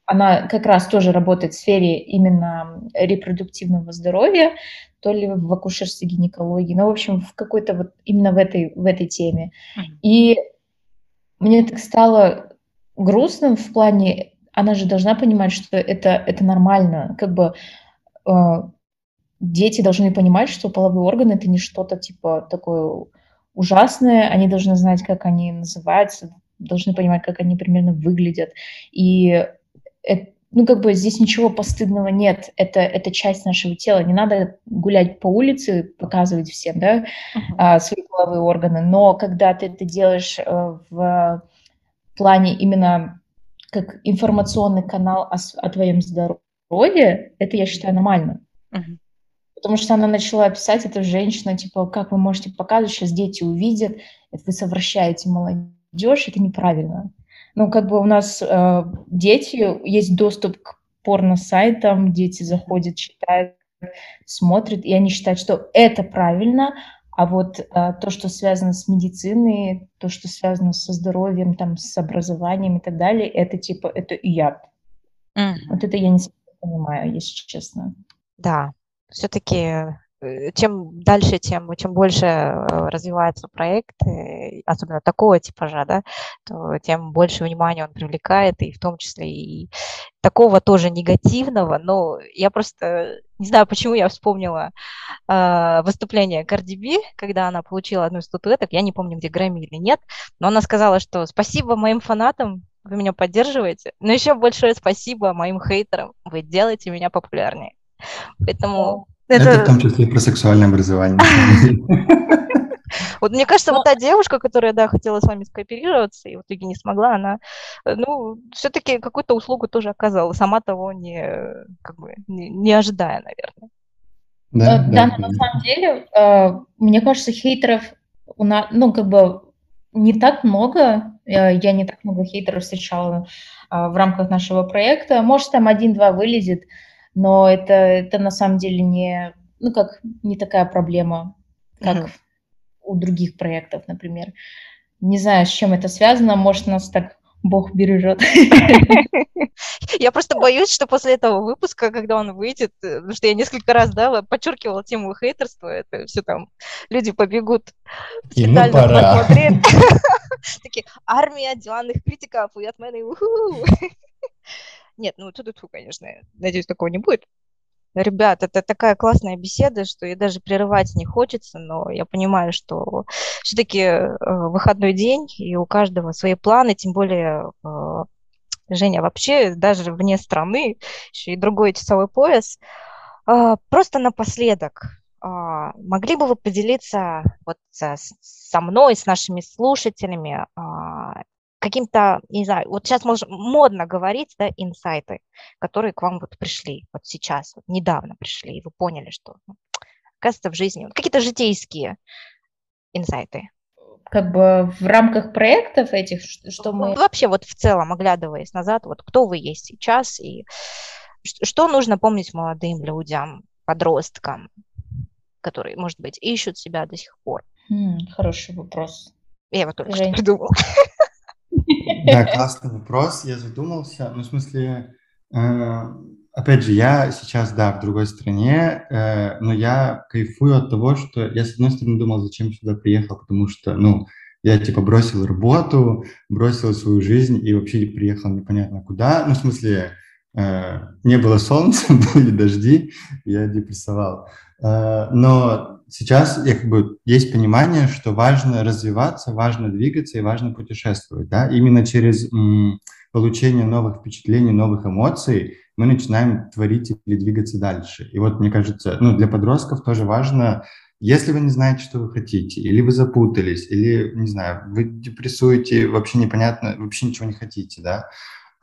C: она как раз тоже работает в сфере именно репродуктивного здоровья, то ли в акушерстве гинекологии, ну, в общем, в какой-то вот именно в этой, в этой теме. Uh-huh. И мне так стало грустно в плане, она же должна понимать, что это, это нормально, как бы э, дети должны понимать, что половые органы это не что-то типа такое ужасное, они должны знать, как они называются, должны понимать, как они примерно выглядят. И это, ну, как бы здесь ничего постыдного нет, это, это часть нашего тела. Не надо гулять по улице, показывать всем, да, uh-huh. свои половые органы, но когда ты это делаешь э, в плане именно как информационный канал о, о твоем здоровье, это, я считаю, нормально. Uh-huh. Потому что она начала писать, эта женщина, типа, как вы можете показывать, сейчас дети увидят, это вы совращаете молодежь, это неправильно. Ну, как бы у нас э, дети, есть доступ к порно-сайтам, дети заходят, читают, смотрят, и они считают, что это правильно, а вот э, то, что связано с медициной, то, что связано со здоровьем, там, с образованием и так далее, это типа, это яд. Mm-hmm. Вот это я не понимаю, если честно.
B: Да, все-таки чем дальше, тем, чем больше э, развивается проект, особенно такого типажа, да, то тем больше внимания он привлекает, и в том числе и такого тоже негативного, но я просто не знаю, почему я вспомнила э, выступление Карди Би, когда она получила одну из статуэток, я не помню, где Грэмми или нет, но она сказала, что спасибо моим фанатам, вы меня поддерживаете, но еще большое спасибо моим хейтерам, вы делаете меня популярнее. Поэтому
D: это... это в том числе и про сексуальное образование.
B: Вот мне кажется, вот та девушка, которая, да, хотела с вами скооперироваться и в итоге не смогла, она, э, ну, все-таки какую-то услугу тоже оказала, сама того не, как бы, не, не ожидая, наверное.
C: Да, э, да, да, на самом деле, э, мне кажется, хейтеров у нас, ну, как бы не так много, я не так много хейтеров встречала в рамках нашего проекта. Может, там один-два вылезет, но это, это на самом деле не, ну как, не такая проблема, как uh-huh. у других проектов, например. Не знаю, с чем это связано, может, нас так Бог бережет.
B: Я просто боюсь, что после этого выпуска, когда он выйдет, э, потому что я несколько раз да, подчеркивала тему хейтерства, это все там, люди побегут
D: специально посмотреть.
B: Такие, армия диванных критиков, и от меня, нет, ну тут тут, конечно, надеюсь, такого не будет. Ребят, это такая классная беседа, что и даже прерывать не хочется, но я понимаю, что все-таки э, выходной день, и у каждого свои планы, тем более э, Женя вообще даже вне страны, еще и другой часовой пояс. Э, просто напоследок, могли бы вы поделиться вот со мной, с нашими слушателями каким-то, не знаю, вот сейчас можно модно говорить, да, инсайты, которые к вам вот пришли, вот сейчас, вот недавно пришли, и вы поняли, что, ну, кажется, в жизни, вот какие-то житейские инсайты.
C: Как бы в рамках проектов этих, что мы...
B: Вообще вот в целом, оглядываясь назад, вот кто вы есть сейчас, и что нужно помнить молодым людям, подросткам, которые, может быть, ищут себя до сих пор?
C: Хм, хороший вопрос.
B: Я его только Жень. что придумала.
D: Да, классный вопрос. Я задумался. Ну, в смысле, э, опять же, я сейчас, да, в другой стране, э, но я кайфую от того, что я, с одной стороны, думал, зачем сюда приехал, потому что, ну, я, типа, бросил работу, бросил свою жизнь и вообще приехал непонятно куда. Ну, в смысле, э, не было солнца, были дожди, я депрессовал. Э, но сейчас как бы, есть понимание, что важно развиваться, важно двигаться и важно путешествовать. Да? Именно через м, получение новых впечатлений, новых эмоций мы начинаем творить или двигаться дальше. И вот мне кажется, ну, для подростков тоже важно, если вы не знаете, что вы хотите, или вы запутались, или, не знаю, вы депрессуете, вообще непонятно, вообще ничего не хотите, да,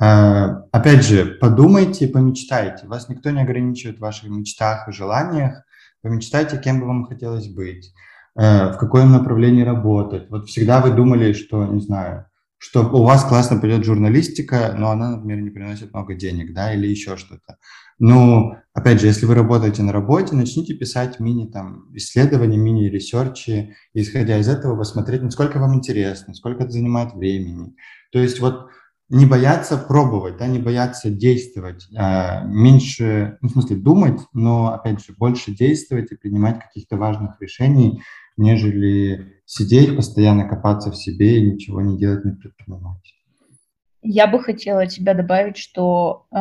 D: Uh, опять же, подумайте, помечтайте. Вас никто не ограничивает в ваших мечтах и желаниях. Помечтайте, кем бы вам хотелось быть, э, в каком направлении работать. Вот всегда вы думали, что, не знаю, что у вас классно пойдет журналистика, но она, например, не приносит много денег, да, или еще что-то. Ну, опять же, если вы работаете на работе, начните писать мини там исследования, мини-ресерчи, исходя из этого посмотреть, насколько вам интересно, сколько это занимает времени. То есть вот не бояться пробовать, да, не бояться действовать, а меньше, ну, в смысле, думать, но, опять же, больше действовать и принимать каких-то важных решений, нежели сидеть, постоянно копаться в себе и ничего не делать, не предпринимать.
C: Я бы хотела тебя добавить, что э,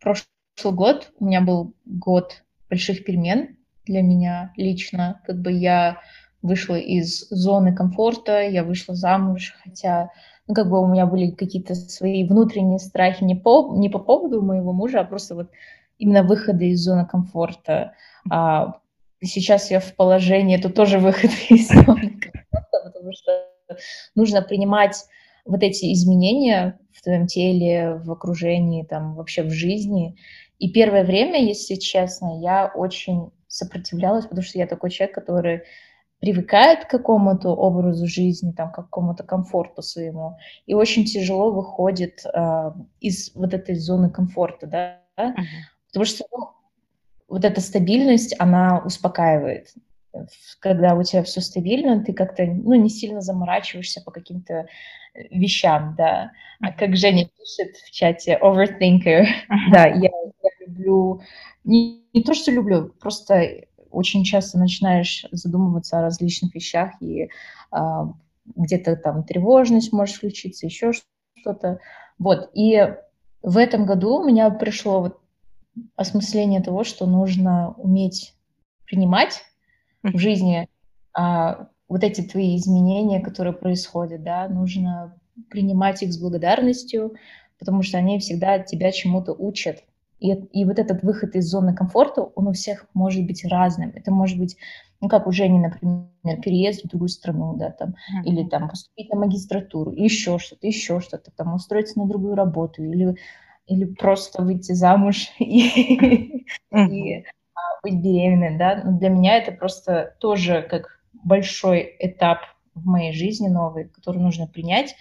C: прошлый год у меня был год больших перемен для меня лично. Как бы я вышла из зоны комфорта, я вышла замуж, хотя ну, как бы у меня были какие-то свои внутренние страхи не по, не по поводу моего мужа, а просто вот именно выхода из зоны комфорта. А сейчас я в положении, это тоже выход из зоны комфорта, потому что нужно принимать вот эти изменения в твоем теле, в окружении, там, вообще в жизни. И первое время, если честно, я очень сопротивлялась, потому что я такой человек, который привыкает к какому-то образу жизни, там, к какому-то комфорту своему, и очень тяжело выходит э, из вот этой зоны комфорта, да, uh-huh. потому что ну, вот эта стабильность, она успокаивает. Когда у тебя все стабильно, ты как-то, ну, не сильно заморачиваешься по каким-то э, вещам, да. А как Женя пишет в чате, overthinker, uh-huh. да, я, я люблю, не, не то, что люблю, просто очень часто начинаешь задумываться о различных вещах, и а, где-то там тревожность может включиться, еще что-то. Вот, и в этом году у меня пришло вот осмысление того, что нужно уметь принимать в жизни а, вот эти твои изменения, которые происходят, да, нужно принимать их с благодарностью, потому что они всегда тебя чему-то учат. И, и вот этот выход из зоны комфорта, он у всех может быть разным. Это может быть, ну, как у Жени, например, переезд в другую страну, да, там, mm-hmm. или там поступить на магистратуру, еще что-то, еще что-то, там, устроиться на другую работу, или, или просто выйти замуж и, mm-hmm. и а, быть беременной, да. Но для меня это просто тоже как большой этап в моей жизни новый, который нужно принять,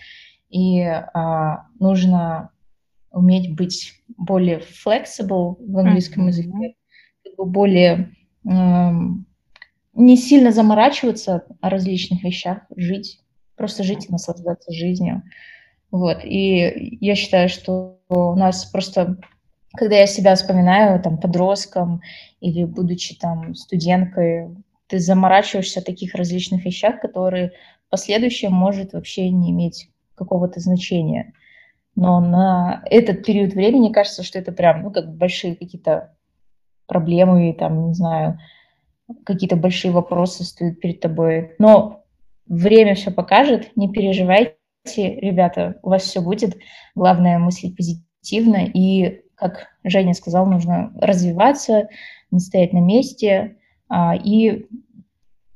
C: и а, нужно уметь быть более flexible в английском mm-hmm. языке, более э, не сильно заморачиваться о различных вещах, жить, просто жить и наслаждаться жизнью. Вот. И я считаю, что у нас просто, когда я себя вспоминаю там подростком или будучи там студенткой, ты заморачиваешься о таких различных вещах, которые в последующем может вообще не иметь какого-то значения. Но на этот период времени кажется, что это прям, ну, как большие какие-то проблемы, там, не знаю, какие-то большие вопросы стоят перед тобой. Но время все покажет, не переживайте, ребята, у вас все будет. Главное мыслить позитивно. И, как Женя сказал, нужно развиваться, не стоять на месте а, и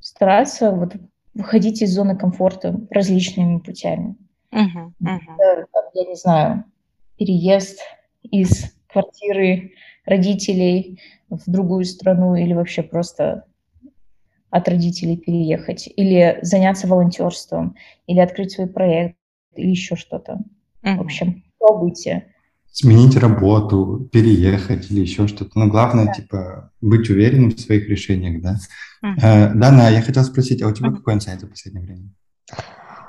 C: стараться вот выходить из зоны комфорта различными путями. Uh-huh, uh-huh. Я не знаю, переезд из квартиры родителей в другую страну или вообще просто от родителей переехать, или заняться волонтерством, или открыть свой проект, или еще что-то. Uh-huh. В общем, пробуйте.
D: Сменить работу, переехать или еще что-то. Но главное, да. типа, быть уверенным в своих решениях, да? Uh-huh. Э, Дана, я хотел спросить, а у тебя uh-huh. какой инсайт за последнее время?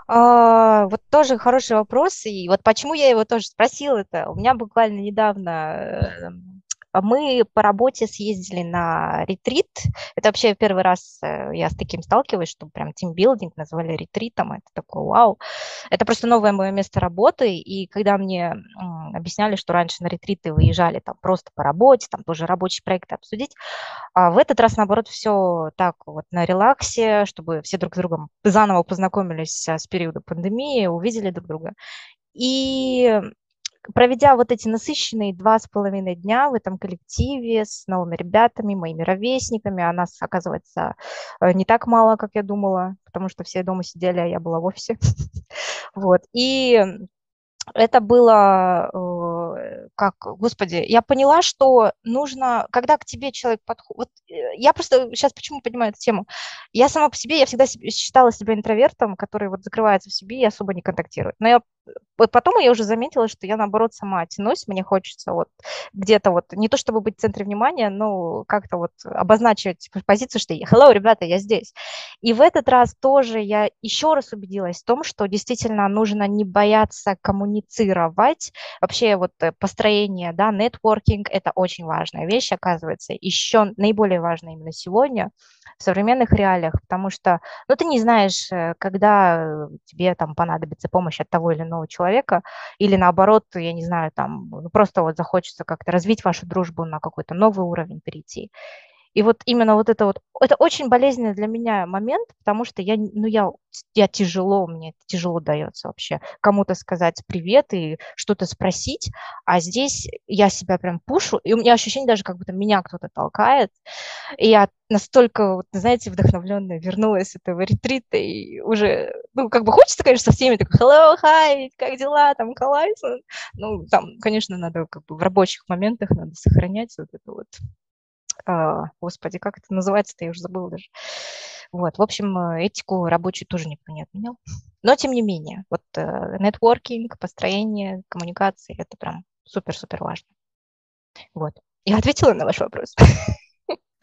B: А, вот тоже хороший вопрос, и вот почему я его тоже спросила, это у меня буквально недавно э, а мы по работе съездили на ретрит. Это вообще первый раз э, я с таким сталкиваюсь, что прям тимбилдинг назвали ретритом. Это такое вау. Это просто новое мое место работы. И когда мне объясняли, что раньше на ретриты выезжали там просто по работе, там тоже рабочие проекты обсудить, а в этот раз, наоборот, все так вот на релаксе, чтобы все друг с другом заново познакомились с периода пандемии, увидели друг друга. И проведя вот эти насыщенные два с половиной дня в этом коллективе с новыми ребятами, моими ровесниками, а нас, оказывается, э, не так мало, как я думала, потому что все дома сидели, а я была в офисе. Вот. И это было, э, как, господи, я поняла, что нужно, когда к тебе человек подходит, вот э, я просто сейчас почему понимаю эту тему, я сама по себе, я всегда считала себя интровертом, который вот закрывается в себе и особо не контактирует, но я вот потом я уже заметила, что я, наоборот, сама тянусь, мне хочется вот где-то вот, не то чтобы быть в центре внимания, но как-то вот обозначить позицию, что hello, ребята, я здесь. И в этот раз тоже я еще раз убедилась в том, что действительно нужно не бояться коммуницировать. Вообще вот э, построение, да, нетворкинг – это очень важная вещь, оказывается, еще наиболее важная именно сегодня в современных реалиях, потому что, ну, ты не знаешь, э, когда тебе там понадобится помощь от того или иного иного человека, или наоборот, я не знаю, там ну, просто вот захочется как-то развить вашу дружбу на какой-то новый уровень перейти. И вот именно вот это вот, это очень болезненный для меня момент, потому что я, ну, я, я тяжело, мне это тяжело дается вообще кому-то сказать привет и что-то спросить, а здесь я себя прям пушу, и у меня ощущение даже, как будто меня кто-то толкает, и я настолько, вот, знаете, вдохновленная вернулась с этого ретрита, и уже, ну, как бы хочется, конечно, со всеми такой, hello, hi, как дела, там, классно, ну, там, конечно, надо как бы в рабочих моментах надо сохранять вот это вот а, господи, как это называется-то, я уже забыла даже. Вот, в общем, э, этику рабочую тоже никто не отменял. Но, тем не менее, вот э, нетворкинг, построение, коммуникации – это прям супер-супер важно. Вот. Я ответила на ваш вопрос.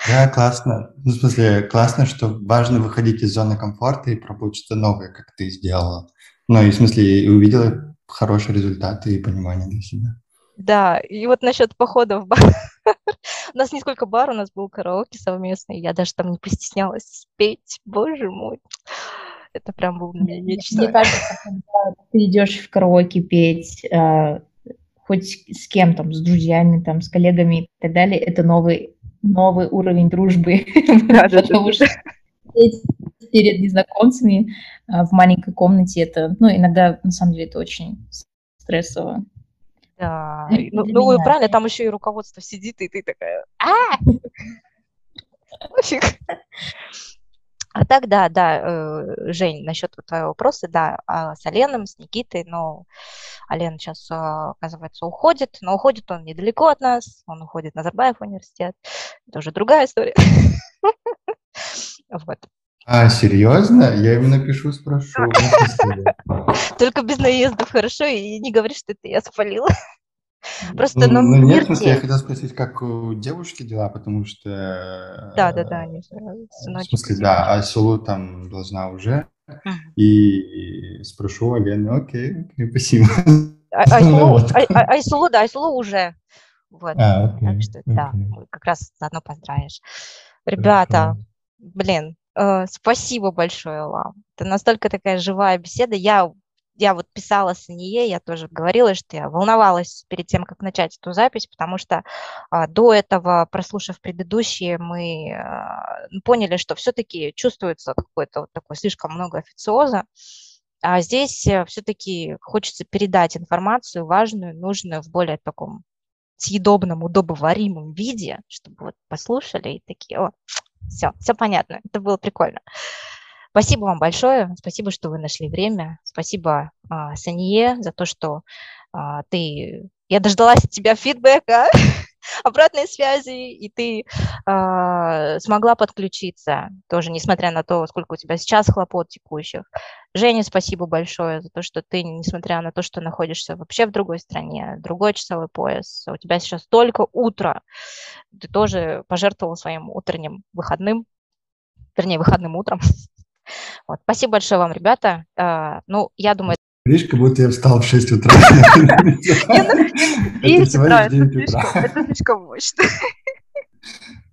D: Да, классно. Ну, в смысле, классно, что важно выходить из зоны комфорта и пробовать что-то новое, как ты сделала. Ну, и в смысле, и увидела хорошие результаты и понимание для себя.
B: Да, и вот насчет похода в бар. У нас не сколько бар, у нас был караоке совместный. Я даже там не постеснялась спеть. Боже мой. Это прям был для меня нечто.
C: Мне кажется, когда ты идешь в караоке петь, э, хоть с кем там, с друзьями, там, с коллегами и так далее, это новый, новый уровень дружбы. Потому что перед незнакомцами а, в маленькой комнате, это, ну, иногда, на самом деле, это очень стрессово.
B: Да, ну, ну правильно, там еще и руководство сидит, и ты такая, а Пофиг. А так, да, да, э, Жень, насчет твоего вопроса, да, а с Оленом, с Никитой, но Ален сейчас, а, оказывается, уходит, но уходит он недалеко от нас, он уходит на Назарбаев университет, это уже другая история.
D: Вот. А, серьезно? Я ему напишу, спрошу.
B: Только без наездов, хорошо? И не говори, что это я спалила.
D: Просто, ну, ну нет, в смысле, я хотел спросить, как у девушки дела, потому что...
B: Да, да, да, они
D: В смысле, да, Айсулу там должна уже, и спрошу Алену, окей, окей, спасибо.
B: Айсулу, да, Айсулу уже. Вот, а, так что, да, как раз заодно поздравишь. Ребята, блин, спасибо большое вам. Это настолько такая живая беседа. Я, я вот писала с ней, я тоже говорила, что я волновалась перед тем, как начать эту запись, потому что а, до этого, прослушав предыдущие, мы а, поняли, что все-таки чувствуется какое-то вот такое слишком много официоза. А здесь э, все-таки хочется передать информацию важную, нужную в более таком съедобном, удобоваримом виде, чтобы вот послушали и такие, о, все, все понятно. Это было прикольно. Спасибо вам большое. Спасибо, что вы нашли время. Спасибо а, Санье за то, что а, ты... Я дождалась от тебя фидбэка, обратной связи, и ты а, смогла подключиться, тоже несмотря на то, сколько у тебя сейчас хлопот текущих. Женя, спасибо большое за то, что ты, несмотря на то, что находишься вообще в другой стране, другой часовой пояс, у тебя сейчас только утро, ты тоже пожертвовал своим утренним выходным, вернее, выходным утром. Вот. Спасибо большое вам, ребята. Uh, ну, я думаю...
D: Видишь, как будто я встал в 6 утра.
B: Это слишком мощно.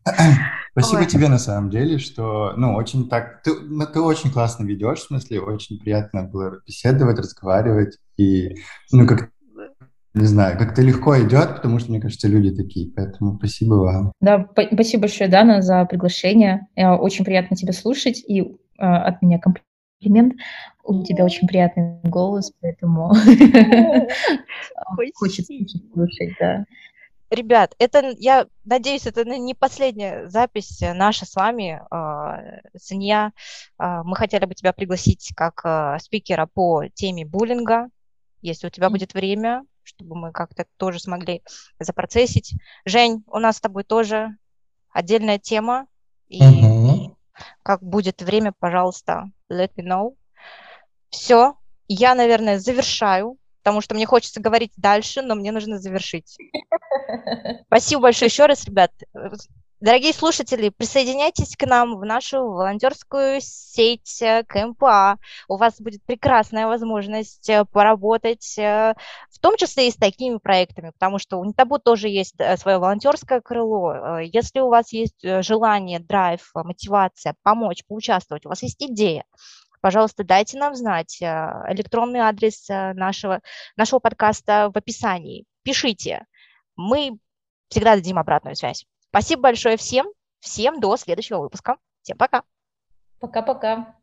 D: Спасибо Ой. тебе на самом деле, что, ну, очень так, ты, ну, ты очень классно ведешь, в смысле, очень приятно было беседовать, разговаривать, и, ну, как, не знаю, как-то легко идет, потому что, мне кажется, люди такие, поэтому спасибо вам.
C: Да, спасибо большое, Дана, за приглашение, очень приятно тебя слушать, и э, от меня комплимент, у тебя очень приятный голос, поэтому хочется слушать, да.
B: Ребят, это, я надеюсь, это не последняя запись наша с вами, э, Санья. Э, мы хотели бы тебя пригласить как э, спикера по теме буллинга, если у тебя будет время, чтобы мы как-то тоже смогли запроцессить. Жень, у нас с тобой тоже отдельная тема, и uh-huh. как будет время, пожалуйста, let me know. Все, я, наверное, завершаю потому что мне хочется говорить дальше, но мне нужно завершить. Спасибо большое еще раз, ребят. Дорогие слушатели, присоединяйтесь к нам в нашу волонтерскую сеть э, КМПА. У вас будет прекрасная возможность э, поработать, э, в том числе и с такими проектами, потому что у Нитабу тоже есть свое волонтерское крыло. Если у вас есть желание, драйв, мотивация помочь, поучаствовать, у вас есть идея, пожалуйста, дайте нам знать. Э, электронный адрес э, нашего, нашего подкаста в описании. Пишите. Мы всегда дадим обратную связь. Спасибо большое всем. Всем до следующего выпуска. Всем пока.
C: Пока-пока.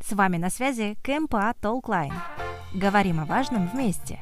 A: С вами на связи КМПА Толклайн. Говорим о важном вместе.